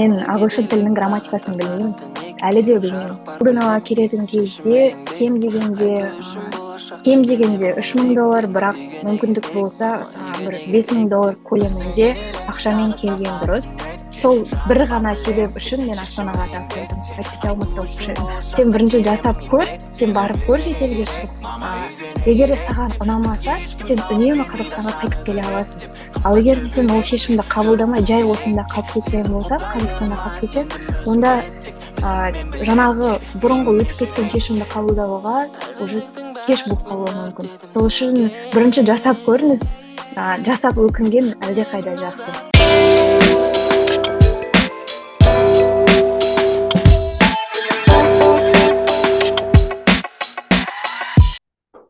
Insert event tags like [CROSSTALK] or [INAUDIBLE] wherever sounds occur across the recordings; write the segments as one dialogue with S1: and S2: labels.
S1: мен ағылшын тілінің грамматикасын білмеймін. Әлі де білмеймін. Брунова келетін кезде кем дегенде кем дегенде үш мың доллар бірақ мүмкіндік болса бір бес мың доллар көлемінде ақшамен келген дұрыс. Сол бір ғана себеп үшін мен астанаға тапсырдым әйтпесе алматыда оқушы едім сен бірінші жасап көр сен барып көр шетелге шығып. Егер де саған ұнамаса сен үнемі қазақстанға қайтып келе аласың. Ал егер де сен ол шешімді қабылдамай жай осында қалып кеткен болсаң қазақстанда қалып кетсең онда ә, жаңағы бұрынғы өтіп кеткен шешімді қабылдауға уже кеш болып қалуы мүмкін. Сол үшін бірінші жасап көріңіз. Ә, жасап өкінген әлдеқайда жақсы.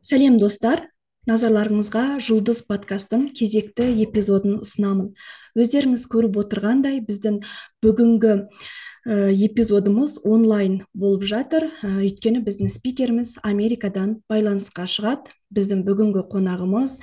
S2: Сәлем достар. Назарларыңызға жұлдыз подкастын кезекті эпизодын ұсынамын. Өздеріңіз көріп отырғандай біздің бүгінгі эпизодымыз онлайн болып жатыр. Өйткені біздің спикеріміз америкадан байланысқа шығады. Біздің бүгінгі қонағымыз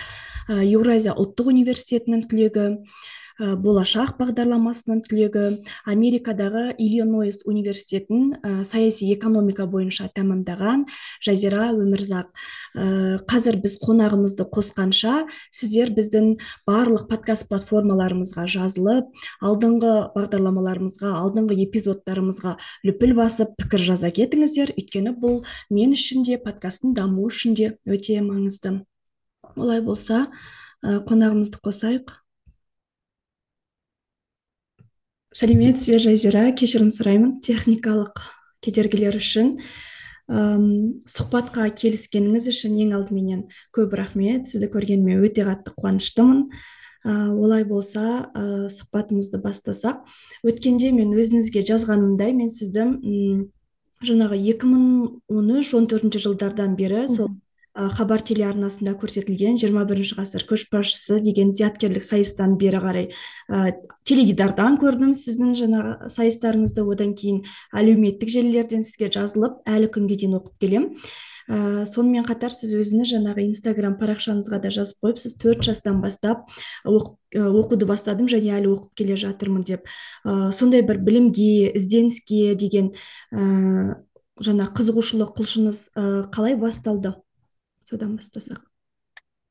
S2: еуразия ұлттық университетінің түлегі Э, болашақ бағдарламасының түлегі америкадағы иллинойс университетін ә, саяси экономика бойынша тәмамдаған жазира өмірзақ. Ә, қазір біз қонағымызды қосқанша сіздер біздің барлық подкаст платформаларымызға жазылып алдыңғы бағдарламаларымызға алдыңғы эпизодтарымызға лүпіл басып пікір жаза кетіңіздер. Өйткені бұл мен үшін де подкасттың дамуы үшін де өте маңызды. Олай болса қонағымызды қосайық. Сәлеметсіз бе жазира? Кешірім сұраймын. Техникалық кедергілер үшін әм, сұхбатқа келіскеніңіз үшін ең алдыменен көп рахмет. Сізді көргеніме өте қатты қуаныштымын. Ә, олай болса ә, сұхбатымызды бастасақ. Өткенде мен өзіңізге жазғанымдай мен сізді жаңағы 2013-14 жылдардан бері сол хабар телеарнасында көрсетілген 21 ғасыр көшбасшысы деген зияткерлік сайыстан бері қарай ә, теледидардан көрдім сіздің жаңағы сайыстарыңызды. Одан кейін әлеуметтік желілерден сізге жазылып әлі күнге дейін оқып келем. ә, сонымен қатар сіз өзіңіз жаңағы инстаграм парақшаңызға да жазып қойыпсыз төрт жастан бастап оқып, оқуды бастадым және әлі оқып келе жатырмын деп. Ә, сондай бір білімге ізденіске деген ә, жаңа қызығушылық құлшыныс қалай басталды? Содан бастасақ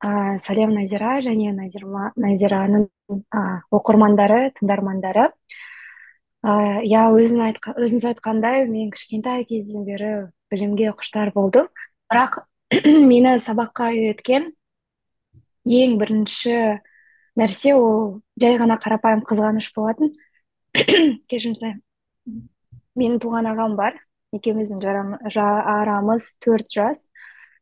S1: ә, сәлем назира және назираның ә, оқырмандары тыңдармандары иә өзің айтқа, өзіңіз айтқандай мен кішкентай кезден бері білімге құштар болдым. Бірақ [CLEARS THROAT] мені сабаққа үйреткен ең бірінші нәрсе ол жай ғана қарапайым қызғаныш болатын. [CLEARS THROAT] Кешірім сұраймын. Менің туған ағам бар. Екеуміздің арамыз төрт жас.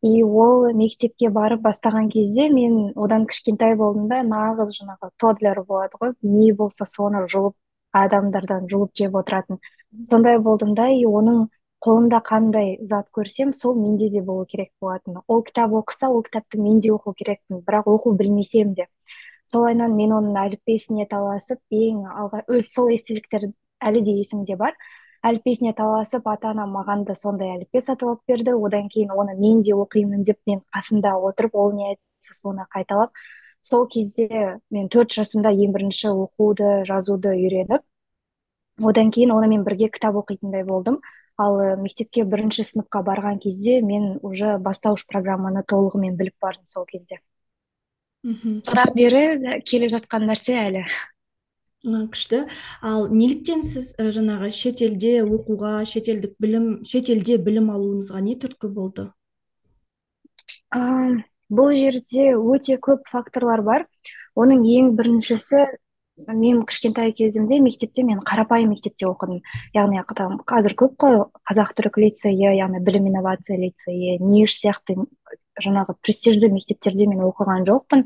S1: И ол мектепке барып бастаған кезде мен одан кішкентай болдым да нағыз жаңағы тодлер болады ғой. Не болса соны жұлып адамдардан жұлып жеп отыратын. Сондай болдым да и оның қолында қандай зат көрсем сол менде де болу керек болатын. Ол кітап оқыса ол кітапты мен де оқу керекпін бірақ оқу білмесем де. Солайынан мен оның әліппесіне таласып ең алға өз сол естеліктер әлі де есімде бар. Әліппесіне таласып ата анам маған да сондай әліппе сатып алып берді. Одан кейін оны мен де оқимын деп мен қасында отырып ол не айтса соны қайталап сол кезде мен төрт жасымда ең бірінші оқуды жазуды үйреніп одан кейін онымен бірге кітап оқитындай болдым. Ал мектепке бірінші сыныпқа барған кезде мен уже бастауыш программаны толығымен біліп бардым сол кезде. Мхм. Содан бері келе жатқан нәрсе әлі.
S2: Күшті. Ал неліктен сіз ә, жаңағы шетелде оқуға шетелдік білім шетелде білім алуыңызға не түрткі болды?
S1: Ә, бұл жерде өте көп факторлар бар. Оның ең біріншісі мен кішкентай кезімде мектепте мен қарапайым мектепте оқыдым. Яғни қазір көп қой қазақ түрік лицейі яғни білім инновация лицейі ниш сияқты жаңағы престижді мектептерде мен оқыған жоқпын.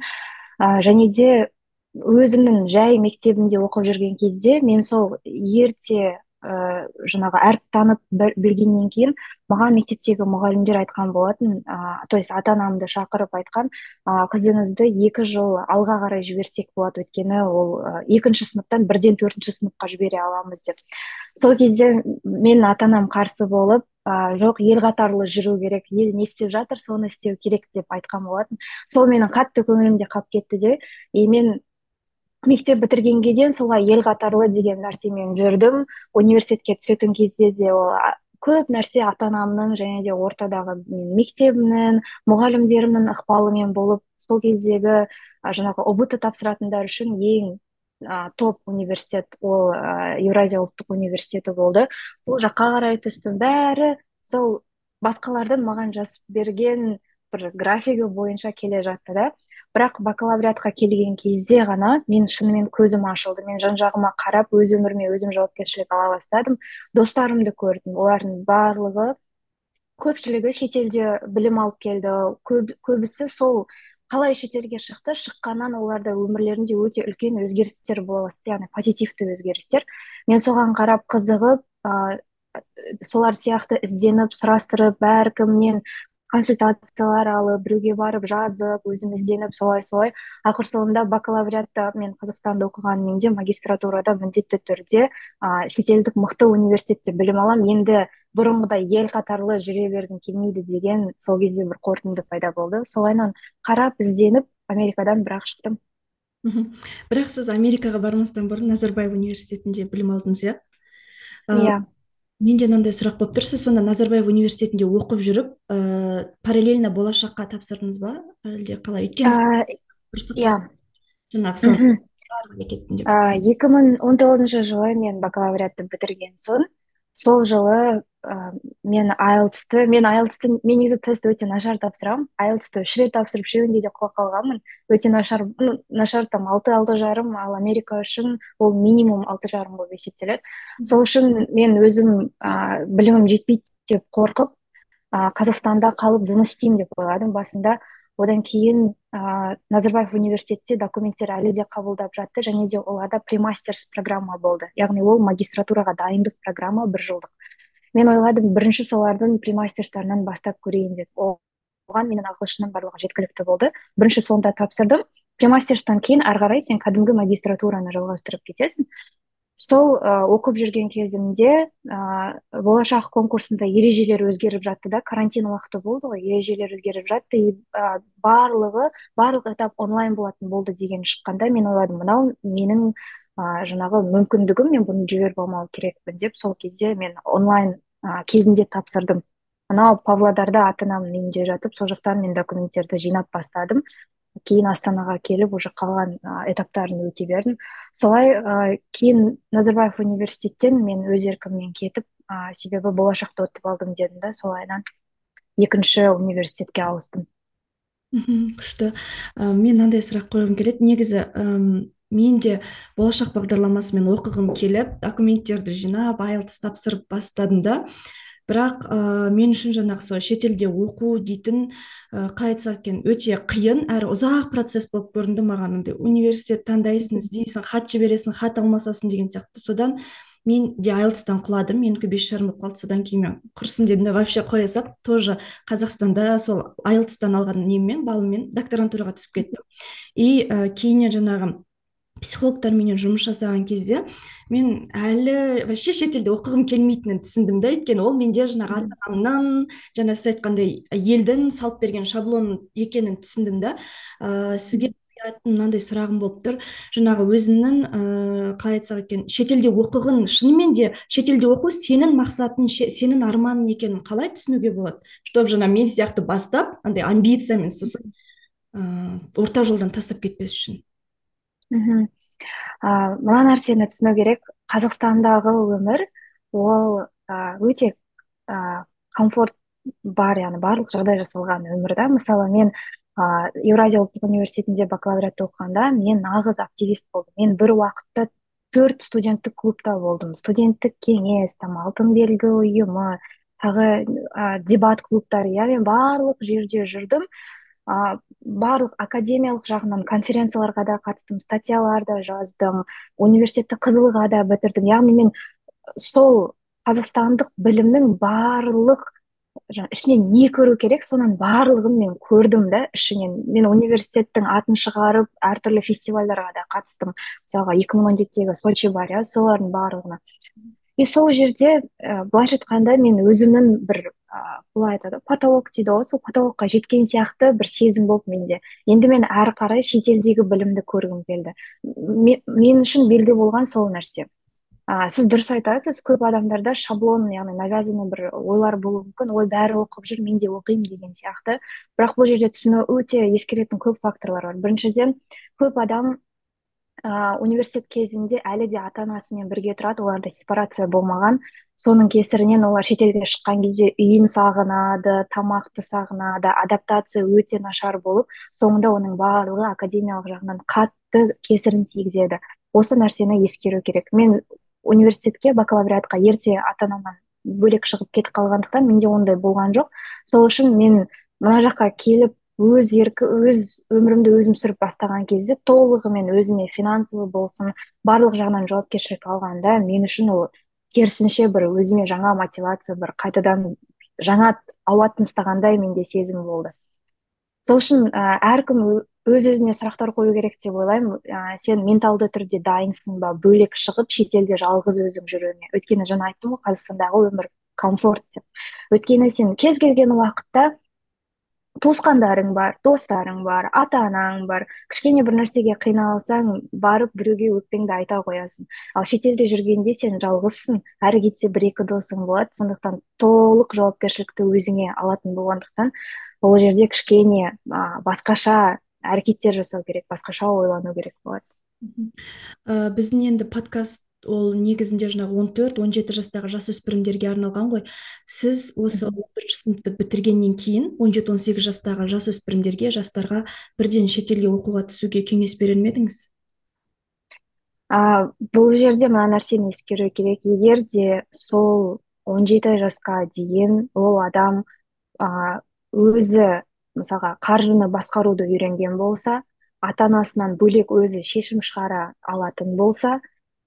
S1: Ә, және де өзімнің жай мектебімде оқып жүрген кезде мен сол ерте ә, жаңағы әріп танып білгеннен кейін маған мектептегі мұғалімдер айтқан болатын ә, то есть ата анамды шақырып айтқан ә, қызыңызды екі жыл алға қарай жіберсек болады өйткені ол ә, екінші сыныптан бірден төртінші сыныпқа жібере аламыз деп. Сол кезде мен ата анам қарсы болып ә, жоқ ел қатарлы жүру керек ел не істеп жатыр соны істеу керек деп айтқан болатын. Сол менің қатты көңілімде қалып кетті де. И мен мектеп бітіргенге дейін солай ел қатарлы деген нәрсемен жүрдім. Университетке түсетін кезде де ол көп нәрсе ата анамның және де ортадағы мектебімнің мұғалімдерімнің ықпалымен болып сол кездегі жаңағы ұбт тапсыратындар үшін ең топ университет ол еуразия ұлттық университеті болды. Сол жаққа қарай түстім. Бәрі сол басқалардың маған жазып берген бір графигі бойынша келе жатты да. Бірақ бакалавриатқа келген кезде ғана мен шынымен көзім ашылды. Мен жан жағыма қарап өз өміріме өзім жауапкершілік ала бастадым. Достарымды көрдім. Олардың барлығы көпшілігі шетелде білім алып келді. Көп, көбісі сол қалай шетелге шықты шыққаннан оларда өмірлерінде өте үлкен өзгерістер бола бастады. Яғни позитивті өзгерістер. Мен соған қарап қызығып ә, солар сияқты ізденіп сұрастырып әркімнен консультациялар алып біреуге барып жазып өзім ізденіп солай. Солай ақыр соңында бакалавриатта мен қазақстанда оқығанмен де магистратурада міндетті түрде ә, шетелдік мықты университетте білім аламын енді бұрынғыдай ел қатарлы жүре бергім келмейді деген сол кезде бір қорытынды пайда болды. Солайынан қарап ізденіп америкадан бірақ шықтым.
S2: Мхм. Бірақ сіз америкаға бармастан бұрын назарбаев университетінде білім алдыңыз иә?
S1: Иә.
S2: Менде мынандай сұрақ болып тұр сіз сонда назарбаев университетінде оқып жүріп ә, параллельно болашаққа тапсырдыңыз ба? Әлде қалай? Өйткені
S1: иә.
S2: жаңағы
S1: екі мың он тоғызыншы жылы мен бакалавриатты бітірген соң сол жылы ә, мен айлтсты мен айлтсты мен негізі тестті өте нашар тапсырамын. Айлтсты үш рет тапсырып үшеуінде де құлап қалғанмын өте нашар ну нашар там алты алты жарым ал америка үшін ол минимум алты жарым болып есептеледі. Сол үшін мен өзім ә, білімім жетпейді деп қорқып ә, қазақстанда қалып жұмыс істеймін деп ойладым. Басында одан кейін ә, назарбаев университетте документтер әлі де қабылдап жатты және де оларда премастерс программа болды. Яғни ол магистратураға дайындық программа бір жылдық. Мен ойладым бірінші солардың премастерстарынан бастап көрейін деп. Оған менің ағылшыным барлығы жеткілікті болды. Бірінші сонда тапсырдым. Премастерстан кейін ары қарай сен кәдімгі магистратураны жалғастырып кетесің. Сол ә, оқып жүрген кезімде ә, болашақ конкурсында ережелер өзгеріп жатты да карантин уақыты болды ғой ережелер өзгеріп жатты и барлығы барлық этап онлайн болатын болды деген шыққанда мен ойладым мынау менің ә, жаңағы мүмкіндігім мен бұны жіберіп алмау керекпін деп сол кезде мен онлайн ә, кезінде тапсырдым. Анау павлодарда ата анамның үйінде жатып сол жақтан мен документтерді жинап бастадым. Кейін астанаға келіп уже қалған этаптарын өте бердім. Солай ә, кейін назарбаев университеттен мен өз еркіммен кетіп ә, себебі болашақта ұтып алдым дедім да солайынан екінші университетке ауыстым.
S2: Мхм күшті. Ә, мен мынандай сұрақ қойғым келеді. Негізі мен де болашақ бағдарламасымен оқығым келіп документтерді жинап айлтс тапсырып бастадым да. Бірақ ә, мен үшін жаңағы сол шетелде оқу дейтін ә, қалай айтсақ екен өте қиын әрі ұзақ процесс болып көрінді маған андай университет таңдайсың іздейсің хат жібересің хат алмасасың деген сияқты. Содан мен де айлтстан құладым менікі бес жарым болып қалды. Содан кейін мен құрсын дедім де вообще қоя салып тоже қазақстанда сол айлтстан алған неммен балыммен докторантураға түсіп кеттім. И ә, кейіннен жаңағы психологтарменен жұмыс жасаған кезде мен әлі вообще шетелде оқығым келмейтінін түсіндім да өйткені ол менде жаңағы ата анамнан жаңа сіз айтқандай елдің салып берген шаблон екенін түсіндім да ә, сізге мынандай сұрағым болып тұр. Жаңағы өзіңнің ыыы қалай айтсақ екен шетелде оқығың шынымен де шетелде оқу сенің мақсатың сенің арманың екенін қалай түсінуге болады? Чтобы жаңа мен сияқты бастап андай амбициямен сосын ыыы орта жолдан тастап кетпес үшін.
S1: Мхм ә, мына нәрсені түсіну керек. Қазақстандағы өмір ол ә, өте ә, комфорт бар яғни барлық жағдай жасалған өмір да. Мысалы мен ә, еуразия ұлттық университетінде бакалавриатта оқығанда мен нағыз активист болдым. Мен бір уақытта төрт студенттік клубта болдым. Студенттік кеңес там алтын белгі ұйымы тағы ә, дебат клубтары. Иә мен барлық жерде жүрдім. Ә, барлық академиялық жағынан конференцияларға да қатыстым статьялар да жаздым университетті қызылға да бітірдім. Яғни мен сол қазақстандық білімнің барлық жаңа ішінен не көру керек соның барлығын мен көрдім да ішінен. Мен университеттің атын шығарып әртүрлі фестивальдарға да қатыстым. Мысалға екі мың он жетідегі сочи бар иә солардың барлығына. И сол жерде ә, былайша айтқанда мен өзімнің бір былай айтады потолок дейді ғой сол потолокқа жеткен сияқты бір сезім болды менде. Енді мен әрі қарай шетелдегі білімді көргім келді. Мен үшін белгі болған сол нәрсе. А, сіз дұрыс айтасыз көп адамдарда шаблон яғни навязанный бір ойлар болуы мүмкін ой бәрі оқып жүр мен де оқимын деген сияқты. Бірақ бұл жерде түсіну өте ескеретін көп факторлар бар. Біріншіден көп адам ә, университет кезінде әлі де ата анасымен бірге тұрады оларда сепарация болмаған. Соның кесірінен олар шетелге шыққан кезде үйін сағынады тамақты сағынады адаптация өте нашар болып соңында оның барлығы академиялық жағынан қатты кесірін тигізеді. Осы нәрсені ескеру керек. Мен университетке бакалавриатқа ерте ата анамнан бөлек шығып кетіп қалғандықтан менде ондай болған жоқ. Сол үшін мен мына жаққа келіп өз еркі өз өмірімді өзім сүріп бастаған кезде толығымен өзіме финансовый болсын барлық жағынан жауапкершілік алғанда мен үшін ол керісінше бір өзіме жаңа мотивация бір қайтадан жаңа ауа тыныстағандай менде сезім болды. Сол үшін ә, әркім өз өзіне сұрақтар қою керек деп ойлаймын. Ә, сен менталды түрде дайынсың ба? Бөлек шығып шетелде жалғыз өзің жүруіне өйткені жаңа айттым ғой қазақстандағы өмір комфорт деп. Өйткені сен кез келген уақытта туысқандарың бар достарың бар ата анаң бар. Кішкене бір нәрсеге қиналсаң барып біреуге өкпеңді айта қоясың. Ал шетелде жүргенде сен жалғызсың әрі кетсе бір екі досың болады. Сондықтан толық жауапкершілікті өзіңе алатын болғандықтан ол жерде кішкене ә, басқаша әрекеттер жасау керек басқаша ойлану керек болады.
S2: Ә, біздің енді подкаст ол негізінде жаңағы он төрт он жеті жастағы жасөспірімдерге арналған ғой. Сіз осы он бірінші сыныпты бітіргеннен кейін он жеті он сегіз жастағы жасөспірімдерге жастарға бірден шетелге оқуға түсуге кеңес берер ме едіңіз?
S1: А, бұл жерде мына нәрсені ескеру керек. Егер де сол он жеті жасқа дейін ол адам а, өзі мысалға қаржыны басқаруды үйренген болса ата анасынан бөлек өзі шешім шығара алатын болса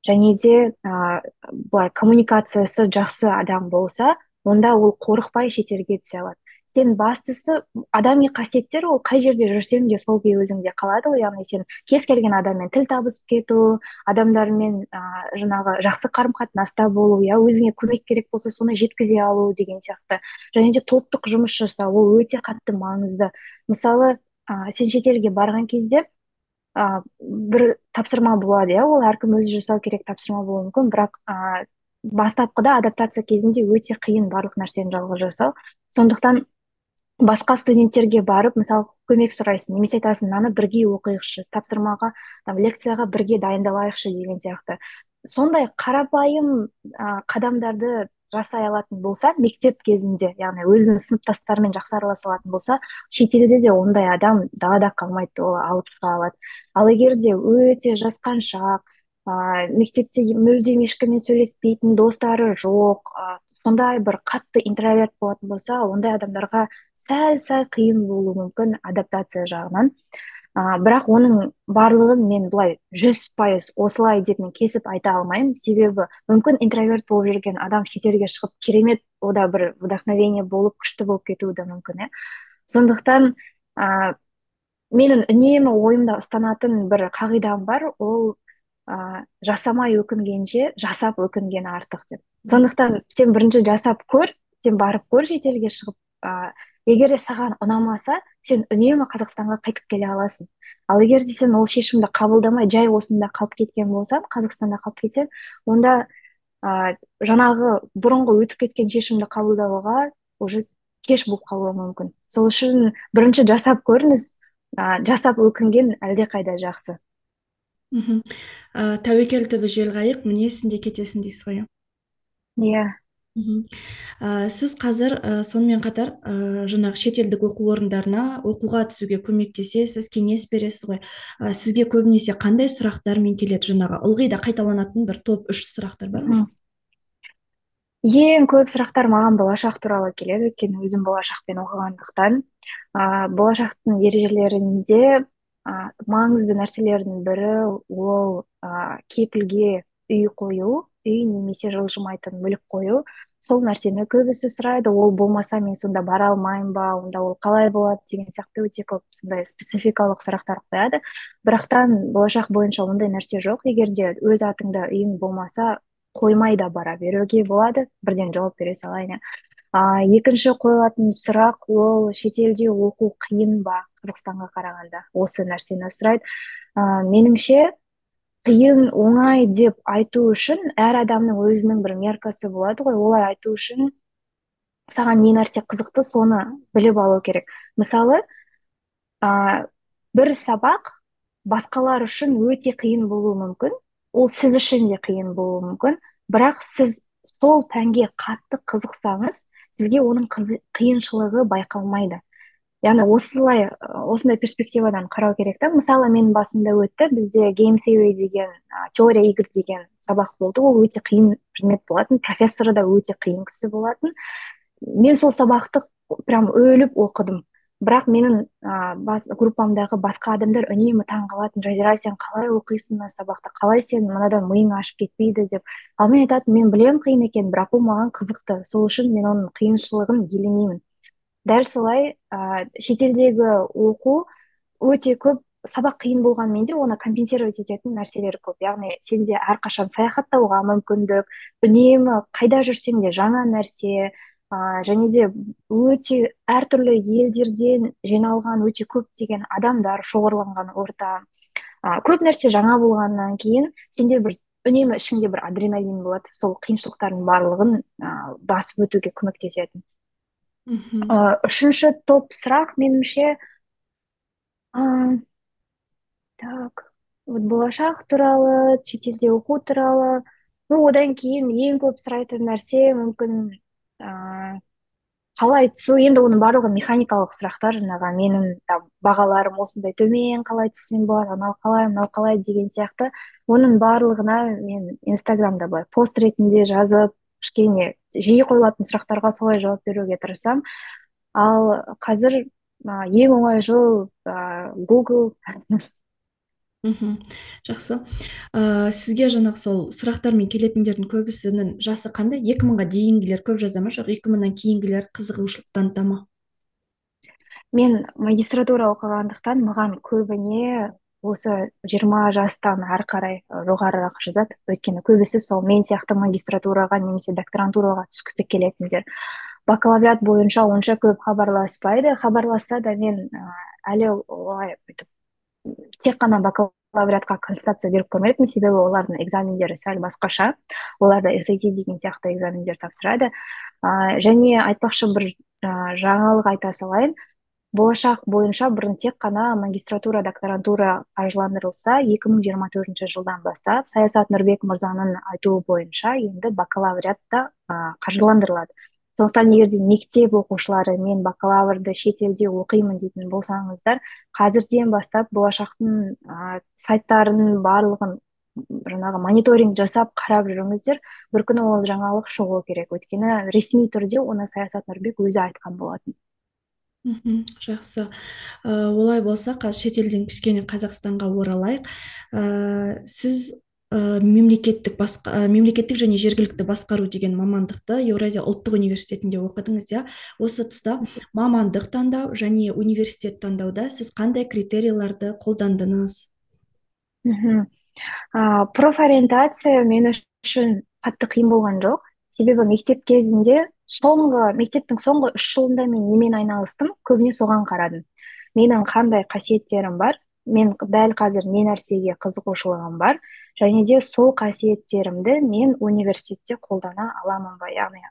S1: және де ә, былай коммуникациясы жақсы адам болса онда ол қорықпай шетелге түсе алады. Сен бастысы адами қасиеттер ол қай жерде жүрсең де сол күйі өзіңде қалады ғой. Яғни сен кез келген адаммен тіл табысып кету адамдармен ә, жаңағы жақсы қарым қатынаста болу иә өзіңе көмек керек болса соны жеткізе алу деген сияқты. Және де топтық жұмыс жасау ол өте қатты маңызды. Мысалы ә, сен шетелге барған кезде ә, бір тапсырма болады иә? Ол әркім өзі жасау керек тапсырма болуы мүмкін бірақ ә, бастапқыда адаптация кезінде өте қиын барлық нәрсені жалғыз жасау. Сондықтан басқа студенттерге барып мысалы көмек сұрайсың немесе айтасың мынаны бірге оқиықшы тапсырмаға там лекцияға бірге дайындалайықшы деген сияқты. Сондай қарапайым ә, қадамдарды жасай алатын болса мектеп кезінде яғни өзінің сыныптастарымен жақсы араласа алатын болса шетелде де ондай адам далада қалмайды ол алып шыға алады. Ал егер де өте жасқаншақ ә, мектепте мүлдем ешкіммен сөйлеспейтін достары жоқ ә, сондай бір қатты интроверт болатын болса ондай адамдарға сәл сәл қиын болуы мүмкін адаптация жағынан. Ә, бірақ оның барлығын мен былай жүз пайыз осылай деп мен кесіп айта алмаймын. Себебі мүмкін интроверт болып жүрген адам шетелге шығып керемет ода бір вдохновение болып күшті болып кетуі де мүмкін иә. Сондықтан ә, менің үнемі ойымда ұстанатын бір қағидам бар. Ол ә, жасамай өкінгенше жасап өкінген артық деп. Сондықтан сен бірінші жасап көр сен барып көр шетелге шығып егер де саған ұнамаса сен үнемі қазақстанға қайтып келе аласың. Ал егер де сен ол шешімді қабылдамай жай осында қалып кеткен болсаң қазақстанда қалып кетсең онда ә, жаңағы бұрынғы өтіп кеткен шешімді қабылдауға уже кеш болып қалуы мүмкін. Сол үшін бірінші жасап көріңіз ә, жасап өкінген әлдеқайда жақсы.
S2: Мхм. Ә, тәуекел түбі жел қайық мінесің де кетесің дейсіз ғой.
S1: Иә.
S2: Ә, сіз қазір ә, сонымен қатар ә, жаңағы шетелдік оқу орындарына оқуға түсуге көмектесесіз кеңес бересіз ғой. Ә, сізге көбінесе қандай сұрақтармен келеді? Жаңағы ылғи да қайталанатын бір топ үш сұрақтар бар ма?
S1: Ең көп сұрақтар маған болашақ туралы келеді өйткені өзім болашақпен оқығандықтан. Ә, болашақтың ережелерінде ә, маңызды нәрселердің бірі ол ә, кепілге үй қою үй немесе жылжымайтын мүлік қою сол нәрсені көбісі сұрайды. Ол болмаса мен сонда бара алмаймын ба онда ол қалай болады деген сияқты өте көп сондай спецификалық сұрақтар қояды. Бірақтан болашақ бойынша ондай нәрсе жоқ. Егер де өз атыңда үйің болмаса қоймай да бара беруге болады. Бірден жауап бере салайын иә. Екінші қойылатын сұрақ ол шетелде оқу қиын ба? Қазақстанға қарағанда осы нәрсені сұрайды. Ә, меніңше қиын оңай деп айту үшін әр адамның өзінің бір меркасы болады ғой. Олай айту үшін саған не нәрсе қызықты соны біліп алу керек. Мысалы ә, бір сабақ басқалар үшін өте қиын болуы мүмкін ол сіз үшін де қиын болуы мүмкін. Бірақ сіз сол пәнге қатты қызықсаңыз сізге оның қиыншылығы байқалмайды. Яғни осылай осындай перспективадан қарау керек та. Мысалы менің басымда өтті бізде game theory деген ә, теория игр деген сабақ болды. Ол өте қиын предмет болатын профессоры да өте қиын кісі болатын. Мен сол сабақты прям өліп оқыдым. Бірақ менің ә, бас, группамдағы басқа адамдар үнемі таң қалатын жазира сен қалай оқисың мына сабақты? Қалай сен мынадан миың ашып кетпейді? деп. Ал мен айтатын мен білемін қиын екенін бірақ ол маған қызықты. Сол үшін мен оның қиыншылығын елемеймін дәл солай ә, шетелдегі оқу өте көп сабақ қиын болғанмен де оны компенсировать ететін нәрселер көп. Яғни сенде әрқашан саяхаттауға мүмкіндік үнемі қайда жүрсең де жаңа нәрсе ә, және де өте әртүрлі елдерден жиналған өте көптеген адамдар шоғырланған орта ә, көп нәрсе жаңа болғаннан кейін сенде бір үнемі ішіңде бір адреналин болады сол қиыншылықтардың барлығын ә, басып өтуге көмектесетін. Ә, үшінші топ сұрақ меніңше ә, так вот болашақ туралы шетелде оқу туралы ну одан кейін ең көп сұрайтын нәрсе мүмкін ыыы қалай түсу енді оның барлығы механикалық сұрақтар жаңағы менің там бағаларым осындай төмен қалай түссем болады анау қалай мынау қалай деген сияқты. Оның барлығына мен инстаграмда былай пост ретінде жазып кішкене жиі қойылатын сұрақтарға солай жауап беруге тырысамын ал қазір ең оңай жол ыыы гугл
S2: мхм. Жақсы. Ә, сізге жаңағы сол сұрақтармен келетіндердің көбісінің жасы қандай? Екі мыңға дейінгілер көп жаза ма? Жоқ екі мыңнан кейінгілер қызығушылық таныта ма?
S1: Мен магистратура оқығандықтан маған көбіне осы жиырма жастан ары қарай жоғарырақ жазады. Өйткені көбісі сол мен сияқты магистратураға немесе докторантураға түскісі келетіндер. Бакалавриат бойынша онша көп хабарласпайды. Хабарласса да мен әлі олай бүйтіп тек қана бакалавриатқа консультация беріп көрмеппін. Себебі олардың экзамендері сәл басқаша. Оларда SAT деген сияқты экзамендер тапсырады. Ә, және айтпақшы бір жаңалық айта салайын. Болашақ бойынша бұрын тек қана магистратура докторантура қаржыландырылса 2024 жылдан бастап саясат нұрбек мырзаның айтуы бойынша енді бакалавриат та қаржыландырылады. Сондықтан егер де мектеп оқушылары мен бакалаврды шетелде оқимын дейтін болсаңыздар қазірден бастап болашақтың ә, сайттарының барлығын жаңағы мониторинг жасап қарап жүріңіздер бір күні ол жаңалық шығуы керек. Өйткені ресми түрде оны саясат нұрбек өзі айтқан болатын.
S2: Мхм жақсы. Ә, олай болса шетелден кішкене қазақстанға оралайық. Ә, сіз ә, мемлекеттік басқа ә, мемлекеттік және жергілікті басқару деген мамандықты еуразия ұлттық университетінде оқыдыңыз иә? Осы тұста мамандық таңдау және университет таңдауда сіз қандай критерийларды қолдандыңыз?
S1: Мхм ә, профориентация мен үшін қатты қиын болған жоқ. Себебі мектеп кезінде соңғы мектептің соңғы үш жылында мен немен айналыстым? Көбіне соған қарадым. Менің қандай қасиеттерім бар? Мен дәл қазір не нәрсеге қызығушылығым бар? Және де сол қасиеттерімді мен университетте қолдана аламын ба? Яғни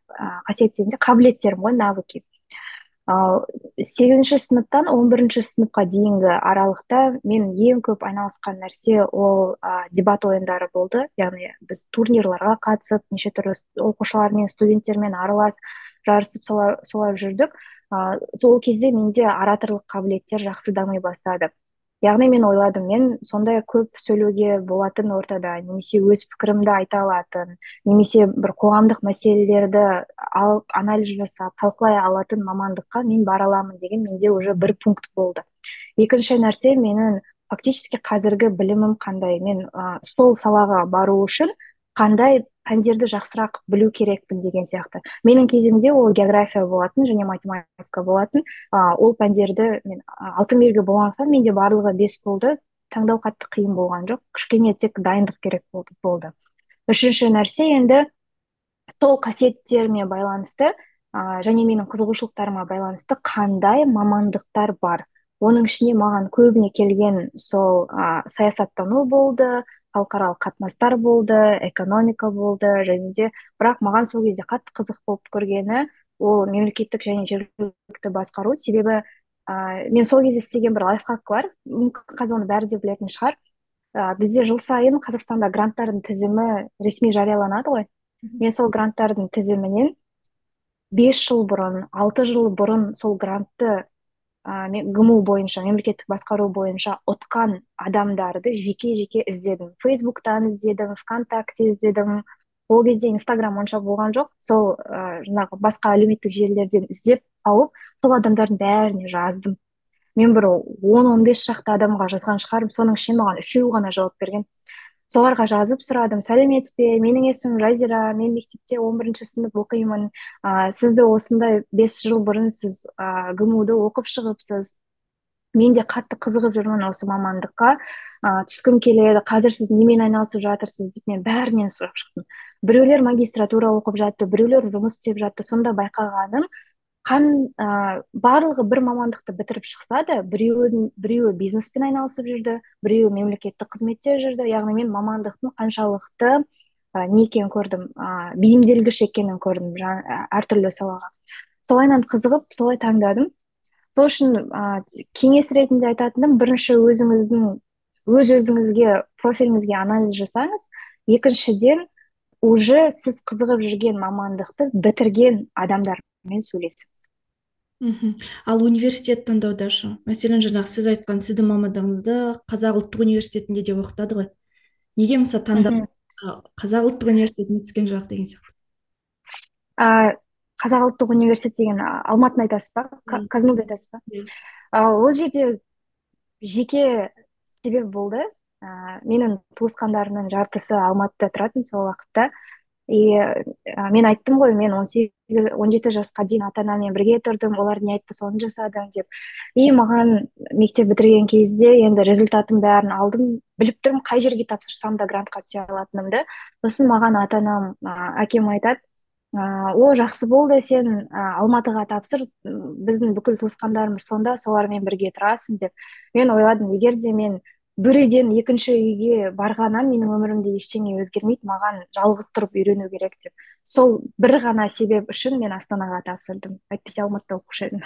S1: қасиеттерімде қабілеттерім ғой навыки. Ал сегізінші сыныптан он бірінші сыныпқа дейінгі аралықта мен ең көп айналысқан нәрсе ол ә, дебат ойындары болды. Яғни біз турнирларға қатысып неше түрлі оқушылармен студенттермен аралас жарысып солай, жүрдік. Ә, сол кезде менде ораторлық қабілеттер жақсы дами бастады. Яғни мен ойладым мен сондай көп сөйлеуге болатын ортада немесе өз пікірімді айта алатын немесе бір қоғамдық мәселелерді алып анализ жасап талқылай алатын мамандыққа мен бара аламын деген менде уже бір пункт болды. Екінші нәрсе менің фактически қазіргі білімім қандай? Мен ә, сол салаға бару үшін қандай пәндерді жақсырақ білу керекпін деген сияқты. Менің кезімде ол география болатын және математика болатын. А, ол пәндерді мен алтын белгі болғандықтан менде барлығы бес болды. Таңдау қатты қиын болған жоқ. Кішкене тек дайындық керек болды болды. Үшінші нәрсе енді сол қасиеттеріме байланысты және менің қызығушылықтарыма байланысты қандай мамандықтар бар? Оның ішіне маған көбіне келген сол ә, саясаттану болды халықаралық қатынастар болды экономика болды және де бірақ маған сол кезде қатты қызық болып көргені ол мемлекеттік және жергілікті басқару себебі ә, мен сол кезде істеген бір лайфхак бар. Мүмкін қазір оны бәрі де білетін шығар. Ә, бізде жыл сайын қазақстанда гранттардың тізімі ресми жарияланады ғой. Мен сол гранттардың тізімінен бес жыл бұрын алты жыл бұрын сол грантты ә, гму бойынша мемлекеттік басқару бойынша ұтқан адамдарды жеке жеке іздедім. Фейсбуктан іздедім вконтакте іздедім. Ол кезде инстаграм онша болған жоқ. Сол ә, жаңағы басқа әлеуметтік желілерден іздеп тауып сол адамдардың бәріне жаздым. Мен бір он он бес шақты адамға жазған шығармын. Соның ішінен маған үшеуі ғана жауап берген. Соларға жазып сұрадым. Сәлеметсіз бе менің есімім жазира мен мектепте он бірінші сынып оқимын. Ә, сізді осындай бес жыл бұрын сіз ә, гму ды оқып шығыпсыз. Мен де қатты қызығып жүрмін осы мамандыққа. Ә, түскім келеді қазір сіз немен айналысып жатырсыз? деп мен бәрінен сұрап шықтым. Біреулер магистратура оқып жатты біреулер жұмыс істеп жатты сонда байқағаным қан ә, барлығы бір мамандықты бітіріп шықса да біреуі біреуі бизнеспен айналысып жүрді біреуі мемлекеттік қызметте жүрді. Яғни мен мамандықтың қаншалықты ә, не екенін көрдім ә, бейімделгіш екенін көрдім әртүрлі салаға. Солайынан қызығып солай таңдадым. Сол үшін ә, кеңес ретінде айтатыным бірінші өзіңіздің өз өзіңізге профиліңізге анализ жасаңыз екіншіден уже сіз қызығып жүрген мамандықты бітірген адамдар. Мен сөйлесіңіз
S2: мхм. Ал университет таңдауда шы мәселен жаңағы сіз айтқан сіздің мамандығыңызды қазақ ұлттық университетінде де оқытады ғой. Неге мысалы таңдап қазақ ұлттық университетіне түскен жоқ деген сияқты?
S1: Ә, қазақ ұлттық университет деген алматыны айтасыз ба? Казмуды айтасыз ба? Ә, ол жерде жеке себеп болды. Ә, менің туысқандарымның жартысы алматыда тұратын сол уақытта. И мен айттым ғой мен он сегіз он жеті жасқа дейін ата анаммен бірге тұрдым олар не айтты соны жасадым деп. И маған мектеп бітірген кезде енді результатым бәрін алдым. Біліп тұрмын қай жерге тапсырсам да грантқа түсе алатынымды сосын маған ата анам әкем айтады о жақсы болды сен алматыға тапсыр біздің бүкіл туысқандарымыз сонда солармен бірге тұрасың деп. Мен ойладым егер де мен бір үйден екінші үйге барғаннан менің өмірімде ештеңе өзгермейді маған жалғыз тұрып үйрену керек деп. Сол бір ғана себеп үшін мен астанаға тапсырдым әйтпесе алматыда оқушы едім.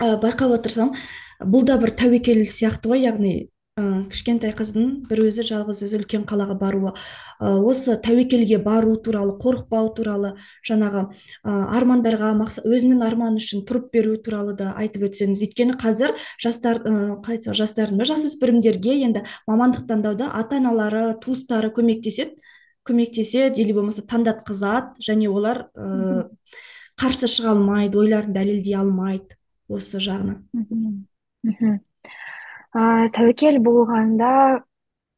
S2: Байқап отырсам бұл да бір тәуекел сияқты ғой яғни ә, кішкентай қыздың бір өзі жалғыз өзі үлкен қалаға баруы. Ә, осы тәуекелге бару туралы қорықпау туралы жаңағы ә, армандарға мақсат өзінің арманы үшін тұрып беру туралы да айтып өтсеңіз. Өйткені қазір жастар ә, қалай айтсақ жастардың ба жасөспірімдерге енді мамандық таңдауда ата аналары туыстары көмектеседі. Көмектеседі или болмаса таңдатқызады және олар ә, қарсы шыға алмайды ойларын дәлелдей алмайды осы жағынан.
S1: Мхм ә, тәуекел болғанда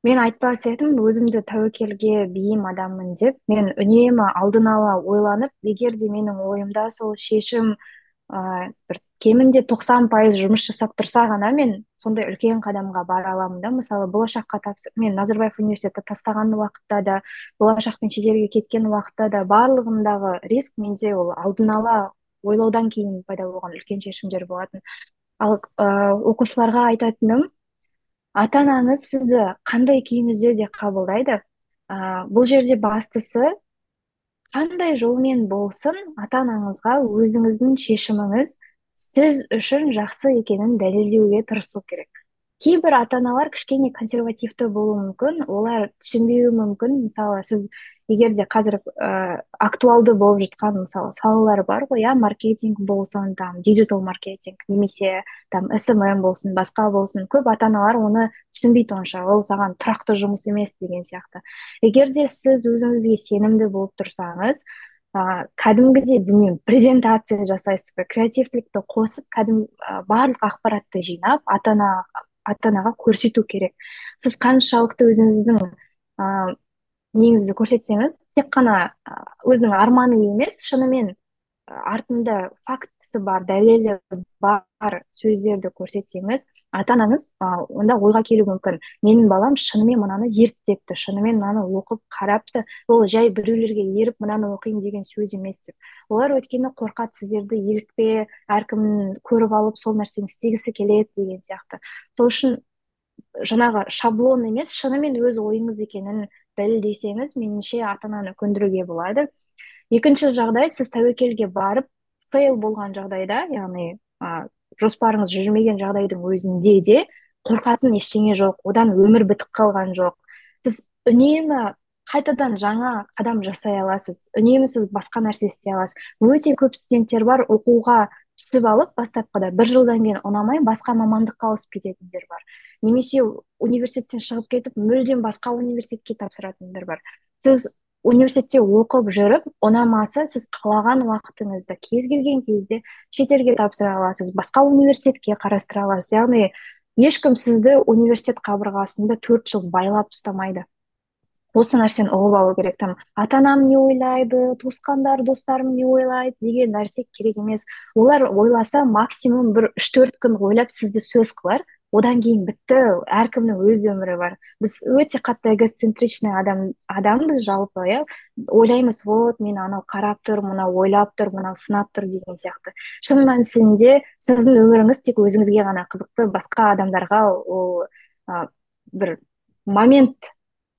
S1: мен айтпас едім өзімді тәуекелге бейім адаммын деп. Мен үнемі алдын ала ойланып егер де менің ойымда сол шешім ә, бір кемінде тоқсан пайыз жұмыс жасап тұрса ғана мен сондай үлкен қадамға бара аламын да. Мысалы болашаққа тапсыр мен назарбаев университетті тастаған уақытта да болашақпен шетелге кеткен уақытта да барлығындағы риск менде ол алдын ала ойлаудан кейін пайда болған үлкен шешімдер болатын. Ал ә, оқушыларға айтатыным ата анаңыз сізді қандай күйіңізде де қабылдайды. Ә, бұл жерде бастысы қандай жолмен болсын ата анаңызға өзіңіздің шешіміңіз сіз үшін жақсы екенін дәлелдеуге тырысу керек. Кейбір ата аналар кішкене консервативті болуы мүмкін. Олар түсінбеуі мүмкін. Мысалы сіз егер де қазір ә, актуалды болып жатқан мысалы салалар бар ғой иә маркетинг болсын там диджитал маркетинг немесе там смм болсын басқа болсын көп ата аналар оны түсінбейді онша ол саған тұрақты жұмыс емес деген сияқты. Егер де сіз өзіңізге сенімді болып тұрсаңыз ә, кәдімгідей білмеймін презентация жасайсыз ба креативтілікті қосып кәдімгі ә, барлық ақпаратты жинап ата ана ата анаға көрсету керек. Сіз қаншалықты өзіңіздің неңізді көрсетсеңіз тек қана өзінің арманы емес шынымен артында фактісі бар дәлелі бар сөздерді көрсетсеңіз ата анаңыз онда ойға келуі мүмкін. Менің балам шынымен мынаны зерттепті шынымен мынаны оқып қарапты. Ол жай біреулерге еріп мынаны оқимын деген сөз емес деп. Олар өйткені қорқады сіздерді елікпе әркім көріп алып сол нәрсені істегісі келеді деген сияқты. Сол үшін жаңағы шаблон емес шынымен өз ойыңыз екенін дәлелдесеңіз меніңше ата ананы көндіруге болады. Екінші жағдай сіз тәуекелге барып фейл болған жағдайда яғни ә, жоспарыңыз жүрмеген жағдайдың өзінде де қорқатын ештеңе жоқ одан өмір бітіп қалған жоқ. Сіз үнемі қайтадан жаңа қадам жасай аласыз үнемі сіз басқа нәрсе істей аласыз. Өте көп студенттер бар оқуға түсіп алып бастапқыда бір жылдан кейін ұнамай басқа мамандыққа ауысып кететіндер бар. Немесе университеттен шығып кетіп мүлдем басқа университетке тапсыратындар бар. Сіз университетте оқып жүріп ұнамаса сіз қалаған уақытыңызда кез келген кезде шетелге тапсыра аласыз басқа университетке қарастыра аласыз. Яғни ешкім сізді университет қабырғасында төрт жыл байлап ұстамайды. осы нәрсені ұғып алу керек. Там ата анам не ойлайды туысқандар достарым не ойлайды деген нәрсе керек емес. Олар ойласа максимум бір үш төрт күн ойлап сізді сөз қылар одан кейін бітті әркімнің өз өмірі бар. Біз өте қатты эгоцентричный адам адамбыз жалпы иә. Ойлаймыз вот мен анау қарап тұр мынау ойлап тұр мынау сынап тұр деген сияқты. Шын мәнісінде сіздің өміріңіз тек өзіңізге ғана қызықты басқа адамдарға ол ә, бір момент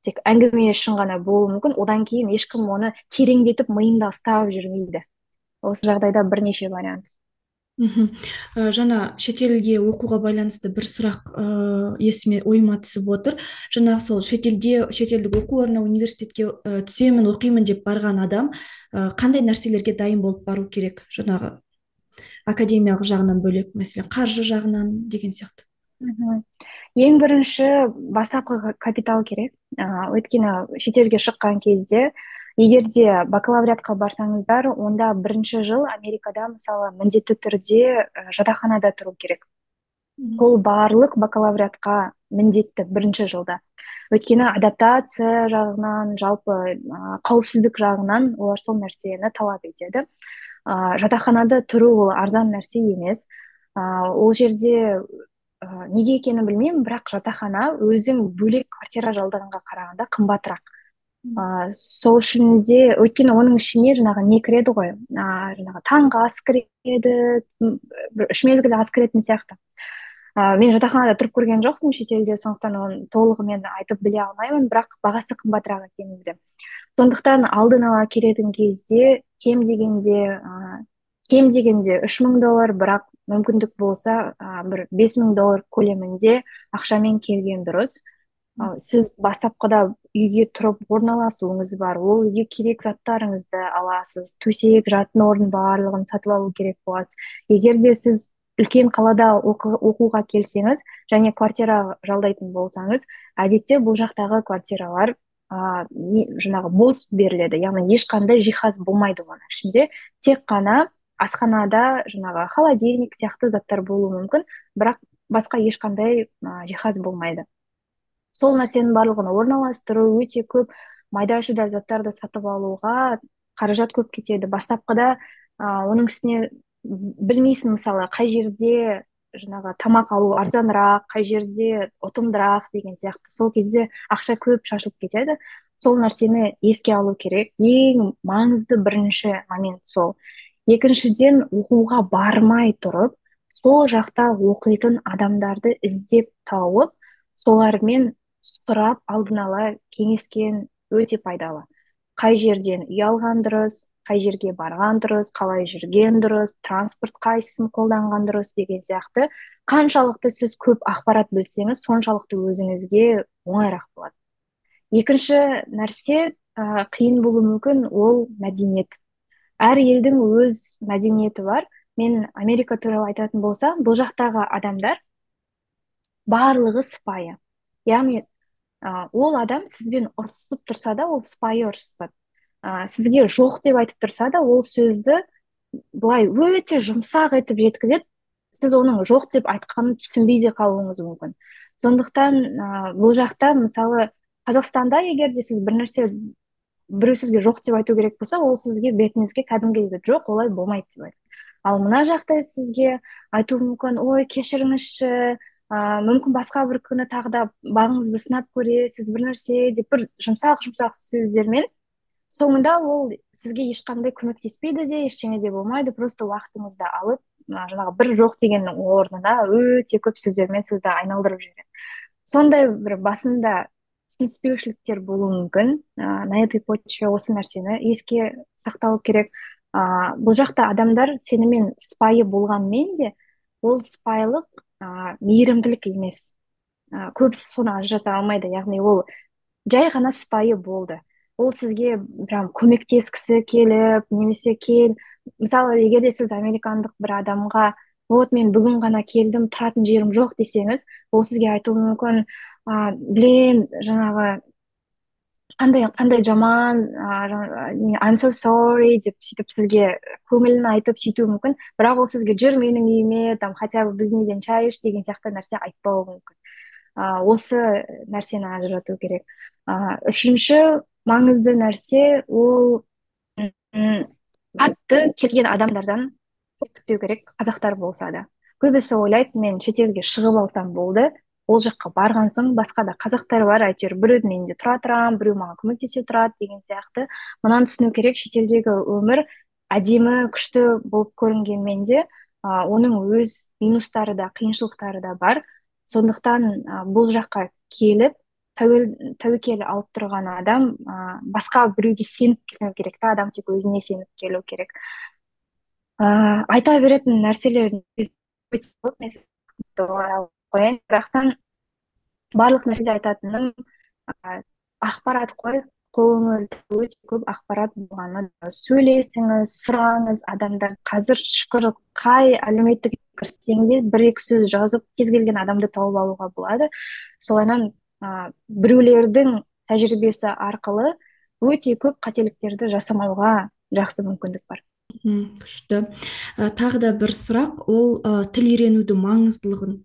S1: тек әңгіме үшін ғана болуы мүмкін. Одан кейін ешкім оны тереңдетіп миында ұстап жүрмейді. Осы жағдайда бірнеше вариант.
S2: Мхм ә, жаңа шетелге оқуға байланысты бір сұрақ ә, есіме ойыма түсіп отыр. Жаңағы сол шетелде шетелдік оқу орнына университетке ә, түсемін оқимын деп барған адам ә, қандай нәрселерге дайын болып бару керек? Жаңағы академиялық жағынан бөлек мәселен қаржы жағынан деген сияқты.
S1: Ең бірінші бастапқы капитал керек. Ә, өйткені шетелге шыққан кезде егер де бакалавриатқа барсаңыздар онда бірінші жыл америкада мысалы міндетті түрде жатақханада тұру керек. Ол барлық бакалавриатқа міндетті бірінші жылда. Өйткені адаптация жағынан жалпы ә, қауіпсіздік жағынан олар сол нәрсені талап етеді. Ә, жатақханада тұру ол арзан нәрсе емес. Ә, ол жерде ә, неге екенін білмеймін бірақ жатақхана өзің бөлек квартира жалдағанға қарағанда қымбатырақ. Ә, сол үшін де өйткені оның ішіне жаңағы не кіреді ғой ә, жаңағы таңғы ас кіреді үш мезгіл ас кіретін сияқты ә, мен жатақханада тұрып көрген жоқпын шетелде сондықтан оны толығымен айтып біле алмаймын бірақ бағасы қымбатырақ екенін білемін сондықтан алдын ала келетін кезде кем дегенде ә, кем дегенде үш мың доллар бірақ мүмкіндік болса ә, бір бес мың доллар көлемінде ақшамен келген дұрыс сіз бастапқыда үйге тұрып орналасуыңыз бар ол үйге керек заттарыңызды аласыз төсек жатын орын барлығын сатып алу керек боласыз егер де сіз үлкен қалада оқуға келсеңіз және квартира жалдайтын болсаңыз әдетте бұл жақтағы квартиралар ә, жаңағы бос беріледі яғни ешқандай жиһаз болмайды оның ішінде. Тек қана асханада жаңағы холодильник сияқты заттар болуы мүмкін бірақ басқа ешқандай ә, жиһаз болмайды. Сол нәрсенің барлығын орналастыру өте көп майда шүйда заттарды сатып алуға қаражат көп кетеді. Бастапқыда ә, оның үстіне білмейсің мысалы қай жерде жаңағы тамақ алу арзанырақ қай жерде ұтымдырақ деген сияқты. Сол кезде ақша көп шашылып кетеді. Сол нәрсені еске алу керек. Ең маңызды бірінші момент сол. Екіншіден оқуға бармай тұрып сол жақта оқитын адамдарды іздеп тауып солармен сұрап алдын ала кеңескен өте пайдалы. Қай жерден үй алған дұрыс қай жерге барған дұрыс қалай жүрген дұрыс транспорт қайсысын қолданған дұрыс деген сияқты. Қаншалықты сіз көп ақпарат білсеңіз соншалықты өзіңізге оңайырақ болады. Екінші нәрсе ә, қиын болуы мүмкін ол мәдениет. Әр елдің өз мәдениеті бар. Мен америка туралы айтатын болсам бұл жақтағы адамдар барлығы сыпайы. Яғни ә, ол адам сізбен ұрысып тұрса да ол сыпайы ұрысады ә, сізге жоқ деп айтып тұрса да ол сөзді былай өте жұмсақ етіп жеткізеді. Сіз оның жоқ деп айтқанын түсінбей де қалуыңыз мүмкін. Сондықтан ә, бұл жақта мысалы қазақстанда егер де сіз бір нәрсе біреу сізге жоқ деп айту керек болса ол сізге бетіңізге кәдімгідей жоқ олай болмайды деп ал мына жақта сізге айтуы мүмкін ой кешіріңізші ә, мүмкін басқа бір күні тағы да бағыңызды сынап көресіз бір нәрсе деп бір жұмсақ жұмсақ сөздермен соңында ол сізге ешқандай көмектеспейді де ештеңе де болмайды просто уақытыңызды алып жаңағы бір жоқ дегеннің орнына өте көп сөздермен сізді айналдырып жібереді. Сондай бір басында түсініспеушіліктер болуы мүмкін. Ә, на этой почве осы нәрсені еске сақтау керек. Ә, бұл жақта адамдар сенімен сыпайы болғанмен де ол сыпайылық ә, мейірімділік емес. Ә, көбісі соны ажырата алмайды яғни ол жай ғана сыпайы болды. Ол сізге прям көмектескісі келіп немесе кел. Мысалы егер де сіз американдық бір адамға вот мен бүгін ғана келдім тұратын жерім жоқ десеңіз ол сізге айтуы мүмкін а, блин жаңағы қандай қандай жаман I'm so sorry. деп сөйтіп сізге көңілін айтып сөйтуі мүмкін бірақ ол сізге жүр менің үйіме там хотя бы біздің үйден шай іш деген сияқты нәрсе айтпауы мүмкін а, осы нәрсені ажырату керек а, үшінші маңызды нәрсе ол қатты келген адамдардан күтпеу керек қазақтар болса да көбісі ойлайды мен шетелге шығып алсам болды ол жаққа барған соң басқа да қазақтар бар әйтеуір біреудің үйінде тұра тұрамын біреу маған көмектесе тұрады деген сияқты. Мынаны түсіну керек шетелдегі өмір әдемі күшті болып көрінгенмен де ә, оның өз минустары да қиыншылықтары да бар. Сондықтан ә, бұл жаққа келіп тәуел тәуекел алып тұрған адам ә, басқа біреуге сеніп келмеу керек та адам тек өзіне сеніп келу керек. Ә, айта беретін нәрселер қояйын. Бірақтан барлық нәрседе айтатыным ә, ақпарат қой. Қолыңызда өте көп ақпарат болғаны сөйлесіңіз сұраңыз адамдар қазір шүкір қай әлеуметтік кірсең де бір екі сөз жазып кез келген адамды тауып алуға болады. Солайынан ә, біреулердің тәжірибесі арқылы өте көп қателіктерді жасамауға жақсы мүмкіндік бар.
S2: Күшті. Тағы да бір сұрақ. Ол ә, тіл үйренудің маңыздылығын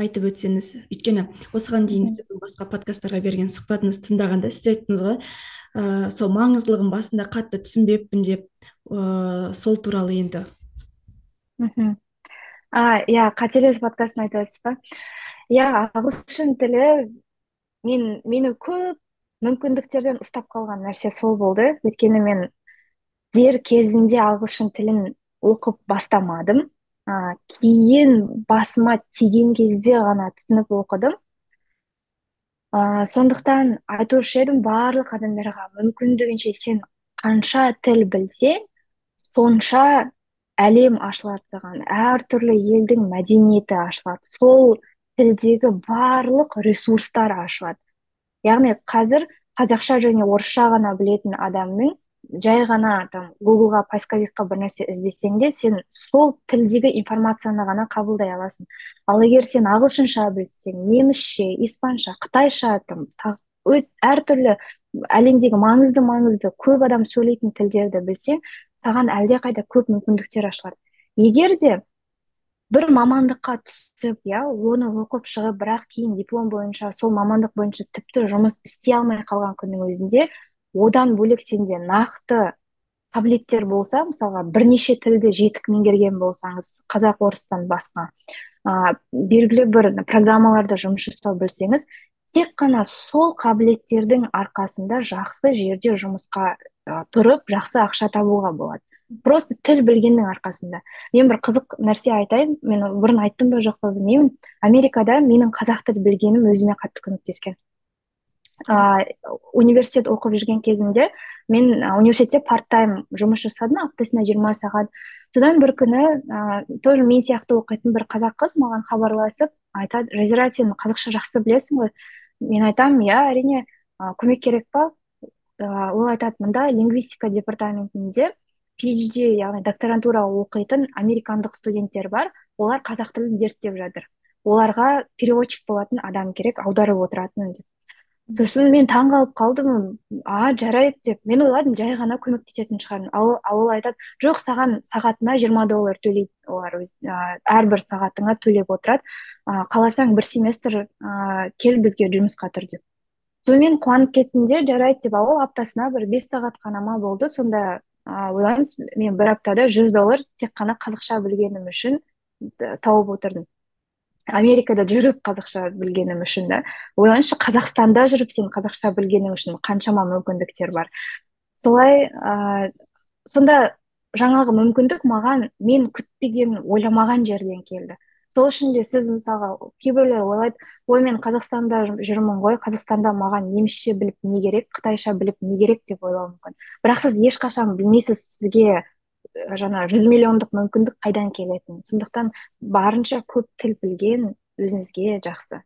S2: айтып өтсеңіз өйткені осыған дейін сіздің басқа подкасттарға берген сұхбатыңызды тыңдағанда сіз айттыңыз ғой ә, сол маңыздылығын басында қатты түсінбеппін деп ә, сол туралы енді
S1: мхм иә қателес подкастын айтып жатсыз ба иә ағылшын тілі мен мені көп мүмкіндіктерден ұстап қалған нәрсе сол болды. Өйткені мен дер кезінде ағылшын тілін оқып бастамадым. Ә, кейін басыма тиген кезде ғана түсініп оқыдым. Ә, сондықтан айтушы едім барлық адамдарға мүмкіндігінше сен қанша тіл білсең сонша әлем ашылады саған. Әртүрлі елдің мәдениеті ашылады. Сол тілдегі барлық ресурстар ашылады. Яғни қазір қазақша және орысша ғана білетін адамның жай ғана там гуглға поисковикқа бір нәрсе іздесең де сен сол тілдегі информацияны ғана қабылдай аласың. Ал егер сен ағылшынша білсең немісше испанша қытайша там әртүрлі әлемдегі маңызды маңызды көп адам сөйлейтін тілдерді білсең саған әлдеқайда көп мүмкіндіктер ашылады. Егер де бір мамандыққа түсіп иә оны оқып шығып бірақ кейін диплом бойынша сол мамандық бойынша тіпті жұмыс істей алмай қалған күннің өзінде одан бөлек сенде нақты қабілеттер болса мысалға бірнеше тілді жетік меңгерген болсаңыз қазақ орыстан басқа ә, белгілі бір программаларда жұмыс жасау білсеңіз тек қана сол қабілеттердің арқасында жақсы жерде жұмысқа ә, тұрып жақсы ақша табуға болады. Просто тіл білгеннің арқасында. Мен бір қызық нәрсе айтайын. Мен бұрын айттым ба жоқ па білмеймін. Америкада менің қазақ тіл білгенім өзіме қатты көмектескен. Университет оқып жүрген кезімде мен университетте парт тайм жұмыс жасадым аптасына жиырма сағат. Содан бір күні ыыы тоже мен сияқты оқитын бір қазақ қыз маған хабарласып айтады жазира сен қазақша жақсы білесің ғой мен айтамын иә әрине көмек керек па? Ыыы ол айтады мында лингвистика департаментінде phd яғни докторантура оқитын американдық студенттер бар. Олар қазақ тілін зерттеп жатыр. Оларға переводчик болатын адам керек аударып отыратын деп сосын мен таң қалып қалдым. А жарайды деп. Мен ойладым жай ғана көмектесетін шығармын. Ал, ал ол айтады жоқ саған сағатына жиырма доллар төлейді олар әрбір сағатыңа төлеп отырады. Ә, қаласаң бір семестр ә, кел бізге жұмысқа тұр деп. Сонымен қуанып кеттім де жарайды деп. Ол аптасына бір бес сағат қана ма болды. Сонда ойлаңыз мен бір аптада жүз доллар тек қана қазақша білгенім үшін тауып отырдым. Америкада жүріп қазақша білгенім үшін да ойлаңызшы қазақстанда жүріп сен қазақша білгенің үшін қаншама мүмкіндіктер бар. Солай ә, сонда жаңағы мүмкіндік маған мен күтпеген ойламаған жерден келді. Сол үшін де сіз мысалға кейбіреулер ойлайды ой мен қазақстанда жүрмін ғой қазақстанда маған немісше біліп не керек қытайша біліп не керек деп ойлауы мүмкін. Бірақ сіз ешқашан білмейсіз сізге жаңа жүз миллиондық мүмкіндік қайдан келетінін сондықтан барынша көп тіл білген өзіңізге жақсы.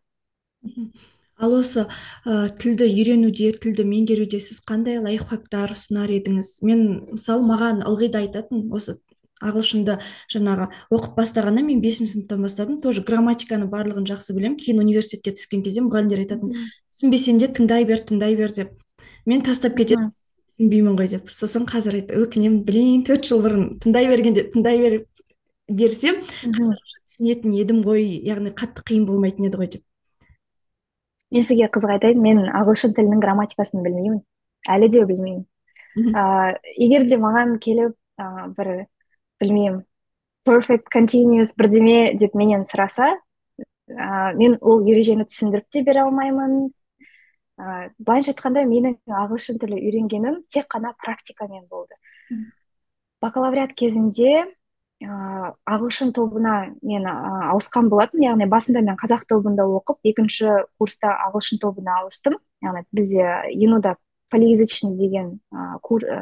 S2: Ал осы ә, тілді үйренуде тілді меңгеруде сіз қандай лайфхактар ұсынар едіңіз? Мен мысалы маған ылғи да айтатын осы ағылшынды жаңағы оқып бастағанда мен бесінші сыныптан бастадым. Тоже грамматиканы барлығын жақсы білемін. Кейін университетке түскен кезде мұғалімдер айтатын түсінбесең де тыңдай бер тыңдай бер деп. Мен тастап кететін түсінбеймін ғой деп сосын қазір өкінемін блин төрт жыл бұрын тыңдай бергенде тыңдай бер берсем түсінетін едім ғой яғни қатты қиын болмайтын еді ғой деп.
S1: Мен сізге қызық айтайын мен ағылшын тілінің грамматикасын білмеймін әлі де білмеймін. Ыыы егер де маған келіп ә, бір білмеймін perfect continuous бірдеме деп менен сұраса ә, мен ол ережені түсіндіріп те бере алмаймын. Ыыы былайша айтқанда менің ағылшын тілі үйренгенім тек қана практикамен болды. Бакалавриат кезінде ыыы ағылшын тобына мен ауысқан болатын яғни басында мен қазақ тобында оқып екінші курста ағылшын тобына ауыстым. Яғни бізде енуда полиязычный деген ә,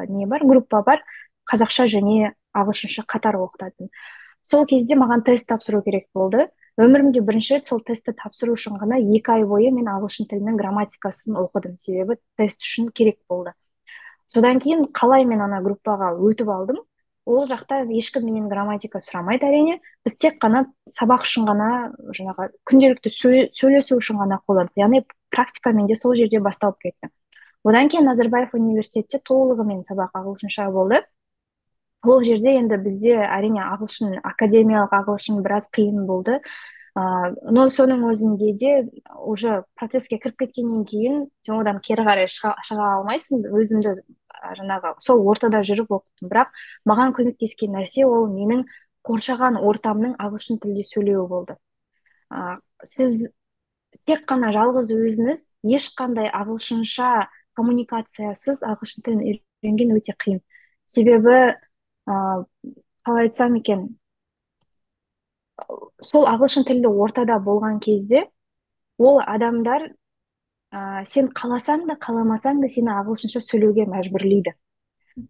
S1: не бар группа бар. Қазақша және ағылшынша қатар оқытатын. Сол кезде маған тест тапсыру керек болды. Өмірімде бірінші рет сол тестті тапсыру үшін ғана екі ай бойы мен ағылшын тілінің грамматикасын оқыдым. Себебі тест үшін керек болды. Содан кейін қалай мен ана группаға өтіп алдым? Ол жақта ешкім менен грамматика сұрамайды әрине. Біз тек қана сабақ үшін ғана жаңағы күнделікті сөйлесу үшін ғана қолдандық яғни практикамен де сол жерде басталып кетті. Одан кейін назарбаев университетте толығымен сабақ ағылшынша болды. Ол жерде енді бізде әрине ағылшын академиялық ағылшын біраз қиын болды. Ыыы но соның өзінде де уже процесске кіріп кеткеннен кейін сен одан кері қарай шыға, шыға алмайсың өзімді жаңағы сол ортада жүріп оқыттым. Бірақ маған көмектескен нәрсе ол менің қоршаған ортамның ағылшын тілде сөйлеуі болды. Ә, сіз тек қана жалғыз өзіңіз ешқандай ағылшынша коммуникациясыз ағылшын тілін үйренген өте қиын. Себебі ыыы қалай айтсам екен? Сол ағылшын тілді ортада болған кезде ол адамдар ә, сен қаласаң да қаламасаң да сені ағылшынша сөйлеуге мәжбүрлейді.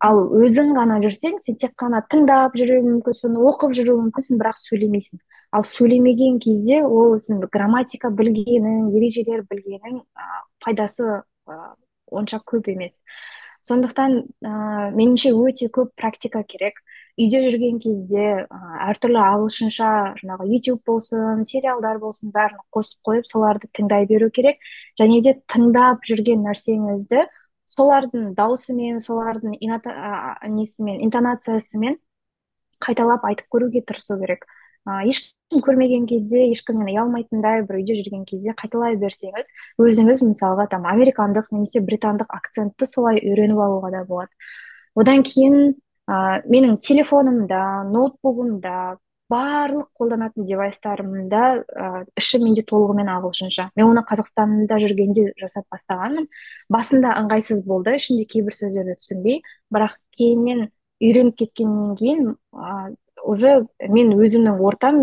S1: Ал өзің ғана жүрсең сен тек қана тыңдап жүруің мүмкінсің оқып жүруің мүмкінсің бірақ сөйлемейсің. Ал сөйлемеген кезде ол сен грамматика білгенің ережелер білгенің ә, пайдасы ә, онша көп емес. Сондықтан ә, меніңше өте көп практика керек. Үйде жүрген кезде ә, әртүрлі ағылшынша жаңағы ютуб болсын сериалдар болсын бәрін қосып қойып соларды тыңдай беру керек. Және де тыңдап жүрген нәрсеңізді солардың даусымен солардың ината, несімен интонациясымен қайталап айтып көруге тырысу керек. Ешкім көрмеген кезде ешкімнен ұялмайтындай бір үйде жүрген кезде қайталай берсеңіз өзіңіз мысалға там американдық немесе британдық акцентті солай үйреніп алуға да болады. Одан кейін ә, менің телефонымда ноутбугымда барлық қолданатын девайстарымда ә, іші менде толығымен ағылшынша. Мен оны қазақстанда жүргенде жасап бастағанмын. Басында ыңғайсыз болды ішінде кейбір сөздерді түсінбей. Бірақ кейіннен үйреніп кеткеннен кейін уже мен өзімнің ортам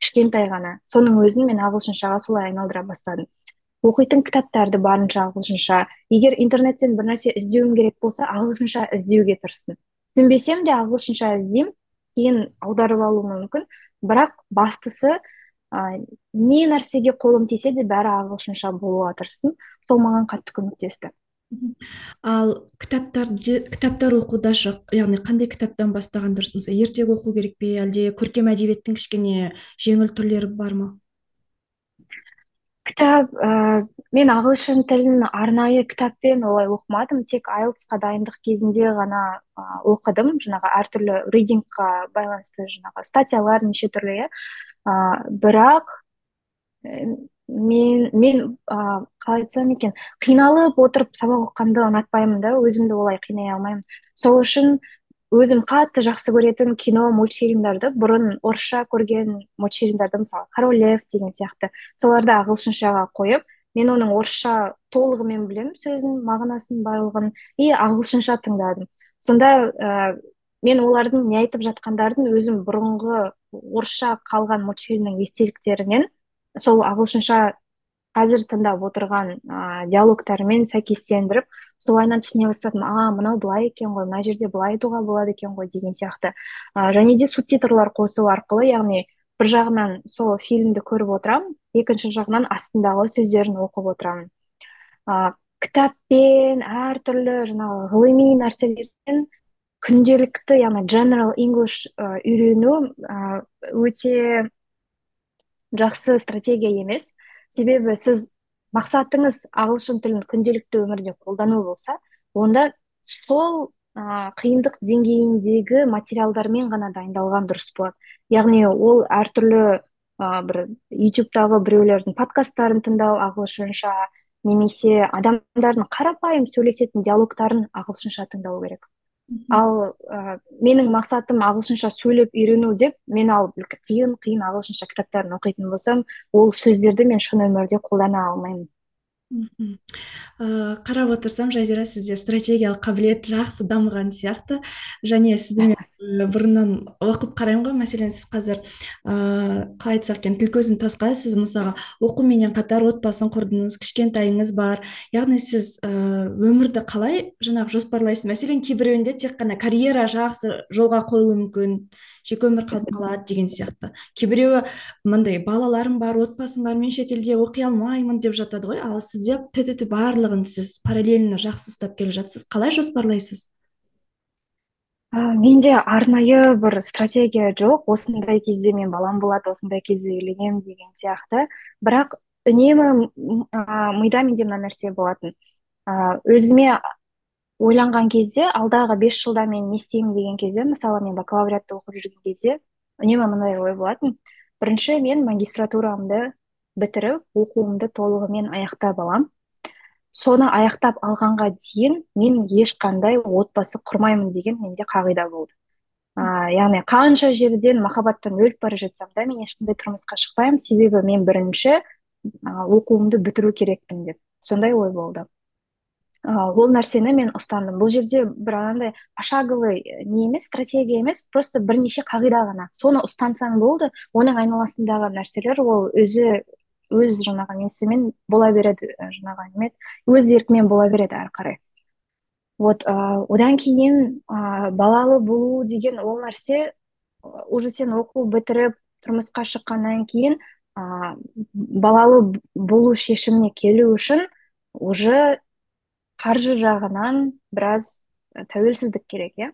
S1: кішкентай ғана. Соның өзін мен ағылшыншаға солай айналдыра бастадым. Оқитын кітаптарды барынша ағылшынша. Егер интернеттен бір нәрсе іздеуім керек болса ағылшынша іздеуге тырыстым. Түсінбесем де ағылшынша іздеймін кейін аударып алуым мүмкін. Бірақ бастысы ә, не нәрсеге қолым тисе де бәрі ағылшынша болуға тырыстым. Сол маған қатты көмектесті.
S2: Ал кітаптарды кітаптар оқуда яғни қандай кітаптан бастаған дұрыс мысалы ертегі оқу керек пе әлде көркем әдебиеттің кішкене жеңіл түрлері бар ма?
S1: Кітап ә, мен ағылшын тілін арнайы кітаппен олай оқымадым тек айлтсқа дайындық кезінде ғана ә, оқыдым. Жаңағы әртүрлі ридингқа байланысты жаңағы статьялар неше түрлі иә бірақ мен мен ә, қалай айтсам екен? Қиналып отырып сабақ оқығанды ұнатпаймын да өзімді олай қинай алмаймын. Сол үшін өзім қатты жақсы көретін кино мультфильмдарды бұрын орысша көрген мультфильмдарды мысалы король лев деген сияқты соларды ағылшыншаға қойып мен оның орысша толығымен білемін сөзін мағынасын барлығын и ағылшынша тыңдадым. Сонда ә, мен олардың не айтып жатқандарын өзім бұрынғы орысша қалған мультфильмнің естеліктерінен сол ағылшынша қазір тыңдап отырған ә, диалогтармен сәйкестендіріп солайынан түсіне бастадым. А мынау былай екен ғой мына жерде былай айтуға болады екен ғой деген сияқты. Ә, және де субтитрлар қосу арқылы яғни бір жағынан сол фильмді көріп отырамын екінші жағынан астындағы сөздерін оқып отырамын. Ә, кітаппен әртүрлі жаңағы ғылыми нәрселерден күнделікті яғни general english үйрену өте жақсы стратегия емес. Себебі сіз мақсатыңыз ағылшын тілін күнделікті өмірде қолдану болса онда сол ә, қиындық деңгейіндегі материалдармен ғана дайындалған дұрыс болады. Яғни ол әртүрлі ә, бір ютубтағы біреулердің подкасттарын тыңдау ағылшынша немесе адамдардың қарапайым сөйлесетін диалогтарын ағылшынша тыңдау керек. Ал ә, менің мақсатым ағылшынша сөйлеп үйрену деп мен ал қиын қиын ағылшынша кітаптарын оқитын болсам ол сөздерді мен шын өмірде қолдана алмаймын.
S2: Мхм ә, қарап отырсам жазира сізде стратегиялық қабілет жақсы дамыған сияқты. Және сізді мен бұрыннан оқып қараймын ғой мәселен сіз қазір ыыы қалай айтсақ екен тіл тасқа сіз мысалға оқуменен қатар отбасын құрдыңыз кішкентайыңыз бар яғни сіз ыыы өмірді қалай жаңағы жоспарлайсыз? мәселен кейбіреуінде тек қана карьера жақсы жолға қойылуы мүмкін жеке өмір қалып қалады деген сияқты. Кейбіреуі мындай балаларым бар отбасым бар мен шетелде оқи алмаймын деп жатады ғой. Ал сізде тт барлығын сіз параллельно жақсы ұстап келе жатсыз. Қалай жоспарлайсыз?
S1: Менде арнайы бір стратегия жоқ. Осындай кезде мен балам болады осындай кезде үйленемін деген сияқты. Бірақ үнемі ә, мида менде мына нәрсе болатын. Ә, өзіме ойланған кезде алдағы бес жылда мен не істеймін деген кезде мысалы мен бакалавриатты оқып жүрген кезде үнемі мындай ой болатын. Бірінші мен магистратурамды бітіріп оқуымды толығымен аяқтап аламын соны аяқтап алғанға дейін мен ешқандай отбасы құрмаймын деген менде қағида болды. Ә, яғни қанша жерден махаббаттан өліп бара жатсам да мен ешқандай тұрмысқа шықпаймын. Себебі мен бірінші ә, оқуымды бітіру керекпін деп. Сондай ой болды. Ә, ол нәрсені мен ұстандым. Бұл жерде бір анандай пошаговый не емес стратегия емес просто бірнеше қағида ғана. Соны ұстансаң болды оның айналасындағы нәрселер ол өзі өз жаңағы несімен бола береді жаңағы неме өз еркімен бола береді әрі қарай. Вот ә, одан кейін ә, балалы болу деген ол нәрсе уже сен оқу бітіріп тұрмысқа шыққаннан кейін ә, балалы болу шешіміне келу үшін уже қаржы жағынан біраз тәуелсіздік керек иә.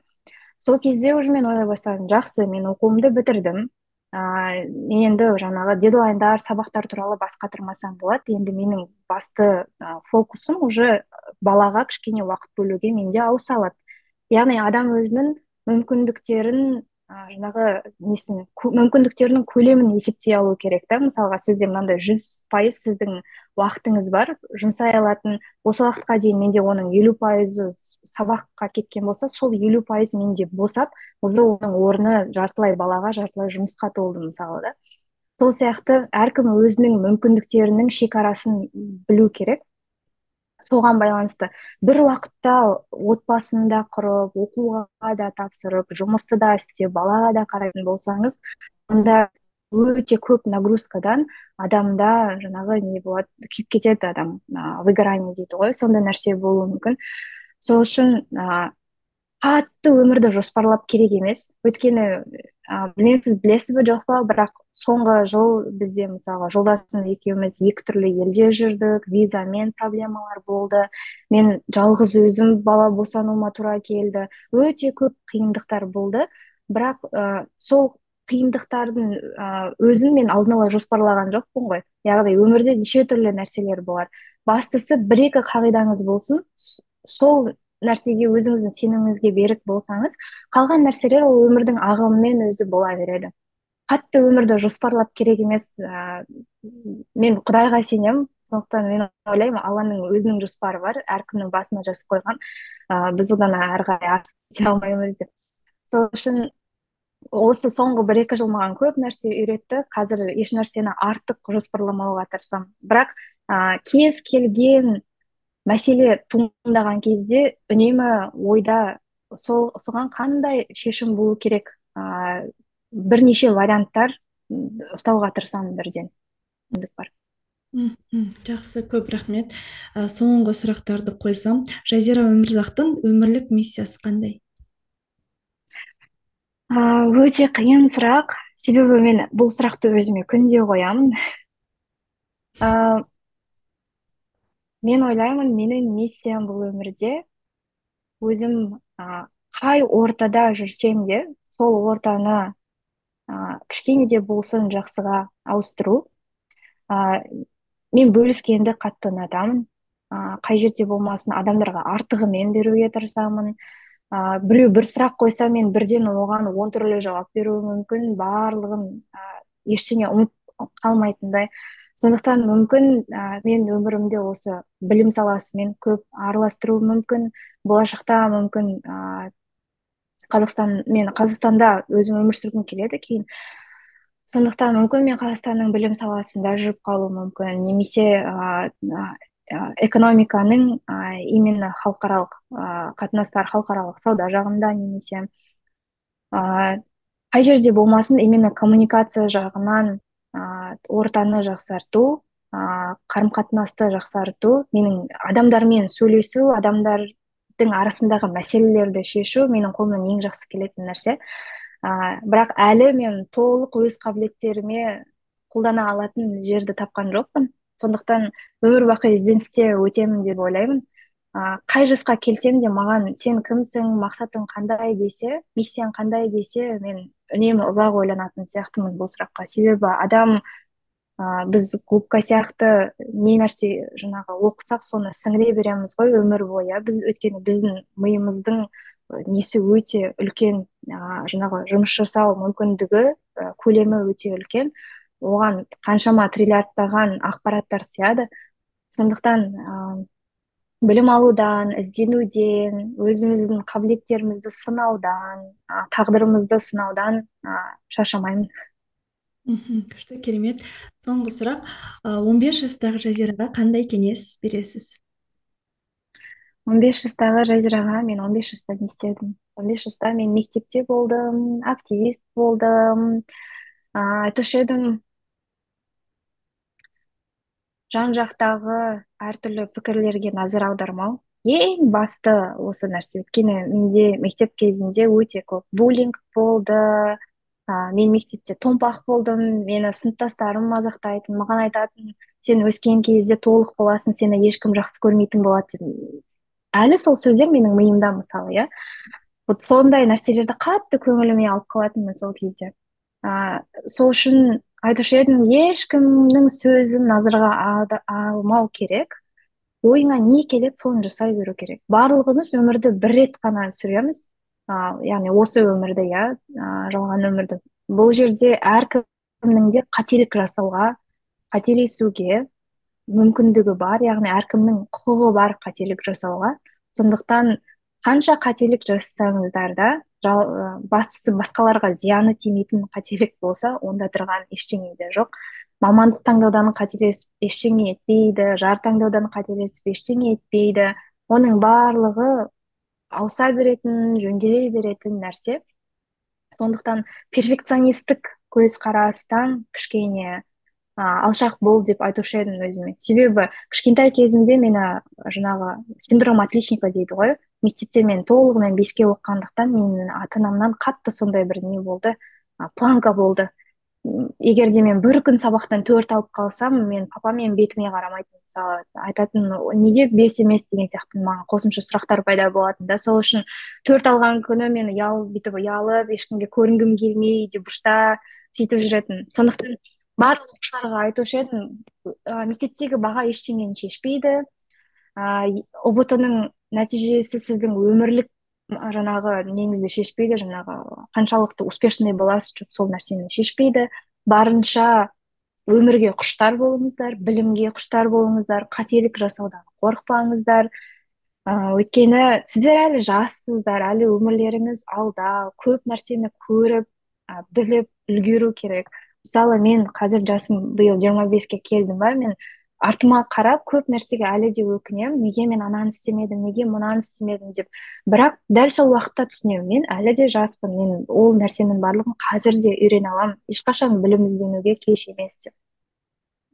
S1: Сол кезде уже мен ойлай бастадым жақсы мен оқуымды бітірдім. ыыы енді жаңағы дедлайндар сабақтар туралы бас қатырмасам болады. Енді менің басты фокусым уже балаға кішкене уақыт бөлуге менде ауыса алады. Яғни адам өзінің мүмкіндіктерін жаңағы несін мүмкіндіктерінің көлемін есептей алу керек та. Мысалға сізде мынандай жүз пайыз сіздің уақытыңыз бар жұмсай алатын осы уақытқа дейін менде оның елу пайызы сабаққа кеткен болса сол елу пайыз менде босап уже оның орны жартылай балаға жартылай жұмысқа толды мысалы да. Сол сияқты әркім өзінің мүмкіндіктерінің шекарасын білу керек. Соған байланысты бір уақытта отбасын да құрып оқуға да тапсырып жұмысты да істеп балаға да қарайтын болсаңыз онда өте көп нагрузкадан адамда жаңағы не болады күйіп кетеді адам выгорание дейді ғой сондай нәрсе болуы мүмкін. Сол үшін қатты өмірді жоспарлап керек емес. Өйткені ә, білмеймін сіз білесіз бе жоқ па бірақ соңғы жыл бізде мысалға жолдасым екеуміз екі түрлі елде жүрдік визамен проблемалар болды. Мен жалғыз өзім бала босануыма тура келді. Өте көп қиындықтар болды. Бірақ ә, сол қиындықтардың ә, өзін мен алдын ала жоспарлаған жоқпын ғой. Яғни өмірде неше түрлі нәрселер болады бастысы бір екі қағидаңыз болсын. Сол нәрсеге өзіңіздің сеніміңізге берік болсаңыз қалған нәрселер ол өмірдің ағымымен өзі бола береді. Қатты өмірді жоспарлап керек емес ә, мен құдайға сенемін. Сондықтан мен ойлаймын алланың өзінің жоспары бар. Әркімнің басына жазып қойған. Ә, біз одан әрі қарай алмаймыз деп сол үшін осы соңғы бір екі жыл маған көп нәрсе үйретті. Қазір еш нәрсені артық жоспарламауға тырысамын. Бірақ ә, кез келген мәселе туындаған кезде үнемі ойда сол соған қандай шешім болу керек? Ә, бірнеше варианттар ұстауға тырысамын бірден. Бар.
S2: Жақсы көп рахмет. Ә, соңғы сұрақтарды қойсам. Жазира өмірзақтың өмірлік миссиясы қандай?
S1: Өте қиын сұрақ. Себебі мен бұл сұрақты өзіме күнде қоямын. Ә, мен ойлаймын менің миссиям бұл өмірде. Өзім ә, қай ортада жүрсем де сол ортаны ә, кішкене де болсын жақсыға ауыстыру. Ә, мен бөліскенді қатты ұнатамын. Ә, қай жерде болмасын адамдарға артығымен беруге тырысамын. Ә, біреу бір сұрақ қойса мен бірден оған он түрлі жауап беруім мүмкін барлығын ә, ештеңе ұмытып қалмайтындай. Сондықтан мүмкін ә, мен өмірімде осы білім саласымен көп араластыруым мүмкін болашақта мүмкін ә, қазақстан мен қазақстанда өзім өмір сүргім келеді кейін. Сондықтан мүмкін мен қазақстанның білім саласында жүріп қалуым мүмкін немесе экономиканың именно халықаралық қатынастар халықаралық сауда жағында немесе қай жерде болмасын именно коммуникация жағынан ортаны жақсарту қарым қатынасты жақсарту менің адамдармен сөйлесу адамдар арасындағы мәселелерді шешу менің қолымнан ең жақсы келетін нәрсе. Ә, бірақ әлі мен толық өз қабілеттеріме қолдана алатын жерді тапқан жоқпын. Сондықтан өмір бақи ізденісте өтемін деп ойлаймын. Ә, қай жасқа келсем де маған сен кімсің мақсатың қандай десе миссияң қандай десе мен үнемі ұзақ ойланатын сияқтымын бұл сұраққа. Себебі адам ә, біз губка сияқты не нәрсе жаңағы оқысақ соны сіңіре береміз ғой өмір бойы. Біз өйткені біздің миымыздың несі өте үлкен ә, жаңағы жұмыс жасау мүмкіндігі ә, көлемі өте үлкен. Оған қаншама триллиардтаған ақпараттар сияды сондықтан ә, білім алудан ізденуден өзіміздің қабілеттерімізді сынаудан ә, тағдырымызды сынаудан ә, шаршамаймын.
S2: Мхм күшті керемет. Соңғы сұрақ он бес жастағы жазираға қандай кеңес бересіз?
S1: он бес жастағы жазираға мен он бес жаста не істедім? он бес жаста мен мектепте болдым активист болдым айтушы едім. Жан жақтағы әртүрлі пікірлерге назар аудармау ең басты осы нәрсе. Өйткені менде мектеп кезінде өте көп буллинг болды ә, мен мектепте томпақ болдым мені сыныптастарым мазақтайтын маған айтатын сен өскен кезде толық боласың сені ешкім жақсы көрмейтін болады деп. Әлі сол сөздер менің миымда мысалы иә. Вот сондай нәрселерді қатты көңіліме алып қалатынмын сол кезде. Ә, сол үшін айтушы едім ешкімнің сөзін назарға алмау керек. Ойыңа не келеді соны жасай беру керек. Барлығымыз өмірді бір рет қана сүреміз. Ә, яғни осы өмірді иә жалған өмірді. Бұл жерде әркімнің де қателік жасауға қателесуге мүмкіндігі бар. Яғни әркімнің құқығы бар қателік жасауға. Сондықтан қанша қателік жасасаңыздар да жал, бастысы басқаларға зияны тимейтін қателік болса онда тұрған ештеңе де жоқ. Мамандық таңдаудан қателесіп ештеңе етпейді жар таңдаудан қателесіп ештеңе етпейді. Оның барлығы ауыса беретін жөнделе беретін нәрсе. Сондықтан перфекционистік көзқарастан кішкене ә, алшақ бол деп айтушы едім өзіме. Себебі кішкентай кезімде мені жаңағы синдром отличника дейді ғой. Мектепте мен толығымен беске оқығандықтан менің ата анамнан қатты сондай бір не болды планка болды. Егер де мен бір күн сабақтан төрт алып қалсам мен папам бетіме қарамайтын мысалы айтатын неге бес емес деген сияқты маған қосымша сұрақтар пайда болатын да. Сол үшін төрт алған күні мен ұялып бүйтіп ұялып ешкімге көрінгім келмей деп бұрышта сөйтіп жүретін. Сондықтан барлық оқушыларға айтушы едім ә, мектептегі баға ештеңені шешпейді. Ә, ұбт ның нәтижесі сіздің өмірлік жаңағы неңізді шешпейді жаңағы қаншалықты успешный боласыз сол нәрсені шешпейді. Барынша өмірге құштар болыңыздар білімге құштар болыңыздар қателік жасаудан қорықпаңыздар. Өйткені сіздер әлі жассыздар әлі өмірлеріңіз алда көп нәрсені көріп ә, біліп үлгеру керек. Мысалы мен қазір жасым биыл жиырма беске келдім ба мен артыма қарап көп нәрсеге әлі де өкінемін. Неге мен ананы істемедім неге мынаны істемедім деп. Бірақ дәл сол уақытта түсінемін. Мен әлі де жаспын. Мен ол нәрсенің барлығын қазір де үйрене аламын. Ешқашан білім ізденуге кеш емес деп.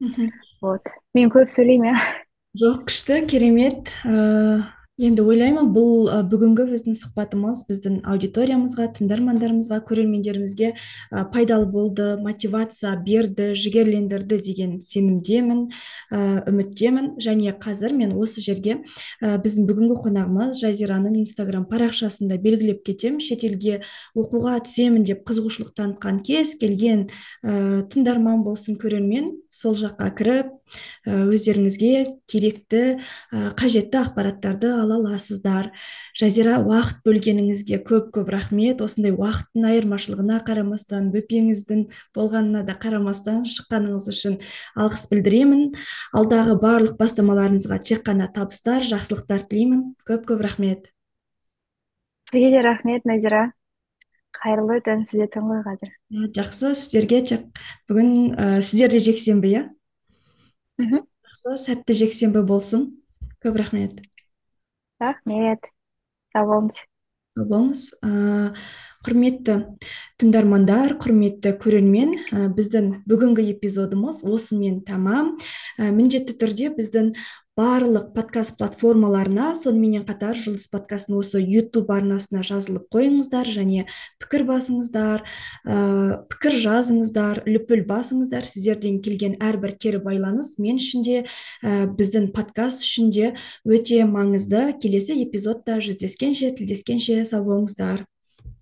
S1: Мхм. Вот. Мен көп сөйлеймін иә.
S2: Жоқ күшті керемет. Ыыы енді ойлаймын бұл бүгінгі біздің сұхбатымыз біздің аудиториямызға тыңдармандарымызға көрермендерімізге пайдалы болды мотивация берді жігерлендірді деген сенімдемін үміттемін. Және қазір мен осы жерге біздің бүгінгі қонағымыз жазираның инстаграм парақшасында белгілеп кетемін шетелге оқуға түсемін деп қызығушылық танытқан кез келген тыңдарман болсын көрермен сол жаққа кіріп өздеріңізге керекті қажетті ақпараттарды ала аласыздар. Жазира уақыт бөлгеніңізге көп көп рахмет. Осындай уақыттың айырмашылығына қарамастан бөпеңіздің болғанына да қарамастан шыққаныңыз үшін алғыс білдіремін. Алдағы барлық бастамаларыңызға тек қана табыстар жақсылықтар тілеймін. Көп көп рахмет.
S1: Сізге де рахмет назира. Қайырлы түн сізде түн ғой қазір.
S2: Жақсы сіздерге бүгін ә, сіздерде жексенбі иә?
S1: Мхм.
S2: Жақсы сәтті жексенбі болсын. Көп рахмет.
S1: Рахмет сау болыңыз
S2: сау болыңыз құрметті тыңдармандар құрметті көрермен біздің бүгінгі эпизодымыз осымен тамам. Міндетті түрде біздің барлық подкаст платформаларына сонымен қатар жұлдыз подкастының осы ютуб арнасына жазылып қойыңыздар және пікір басыңыздар ә, пікір жазыңыздар лүпіл басыңыздар. Сіздерден келген әрбір кері байланыс мен үшін де ә, біздің подкаст үшін де өте маңызды. Келесі эпизодта жүздескенше тілдескенше сау болыңыздар.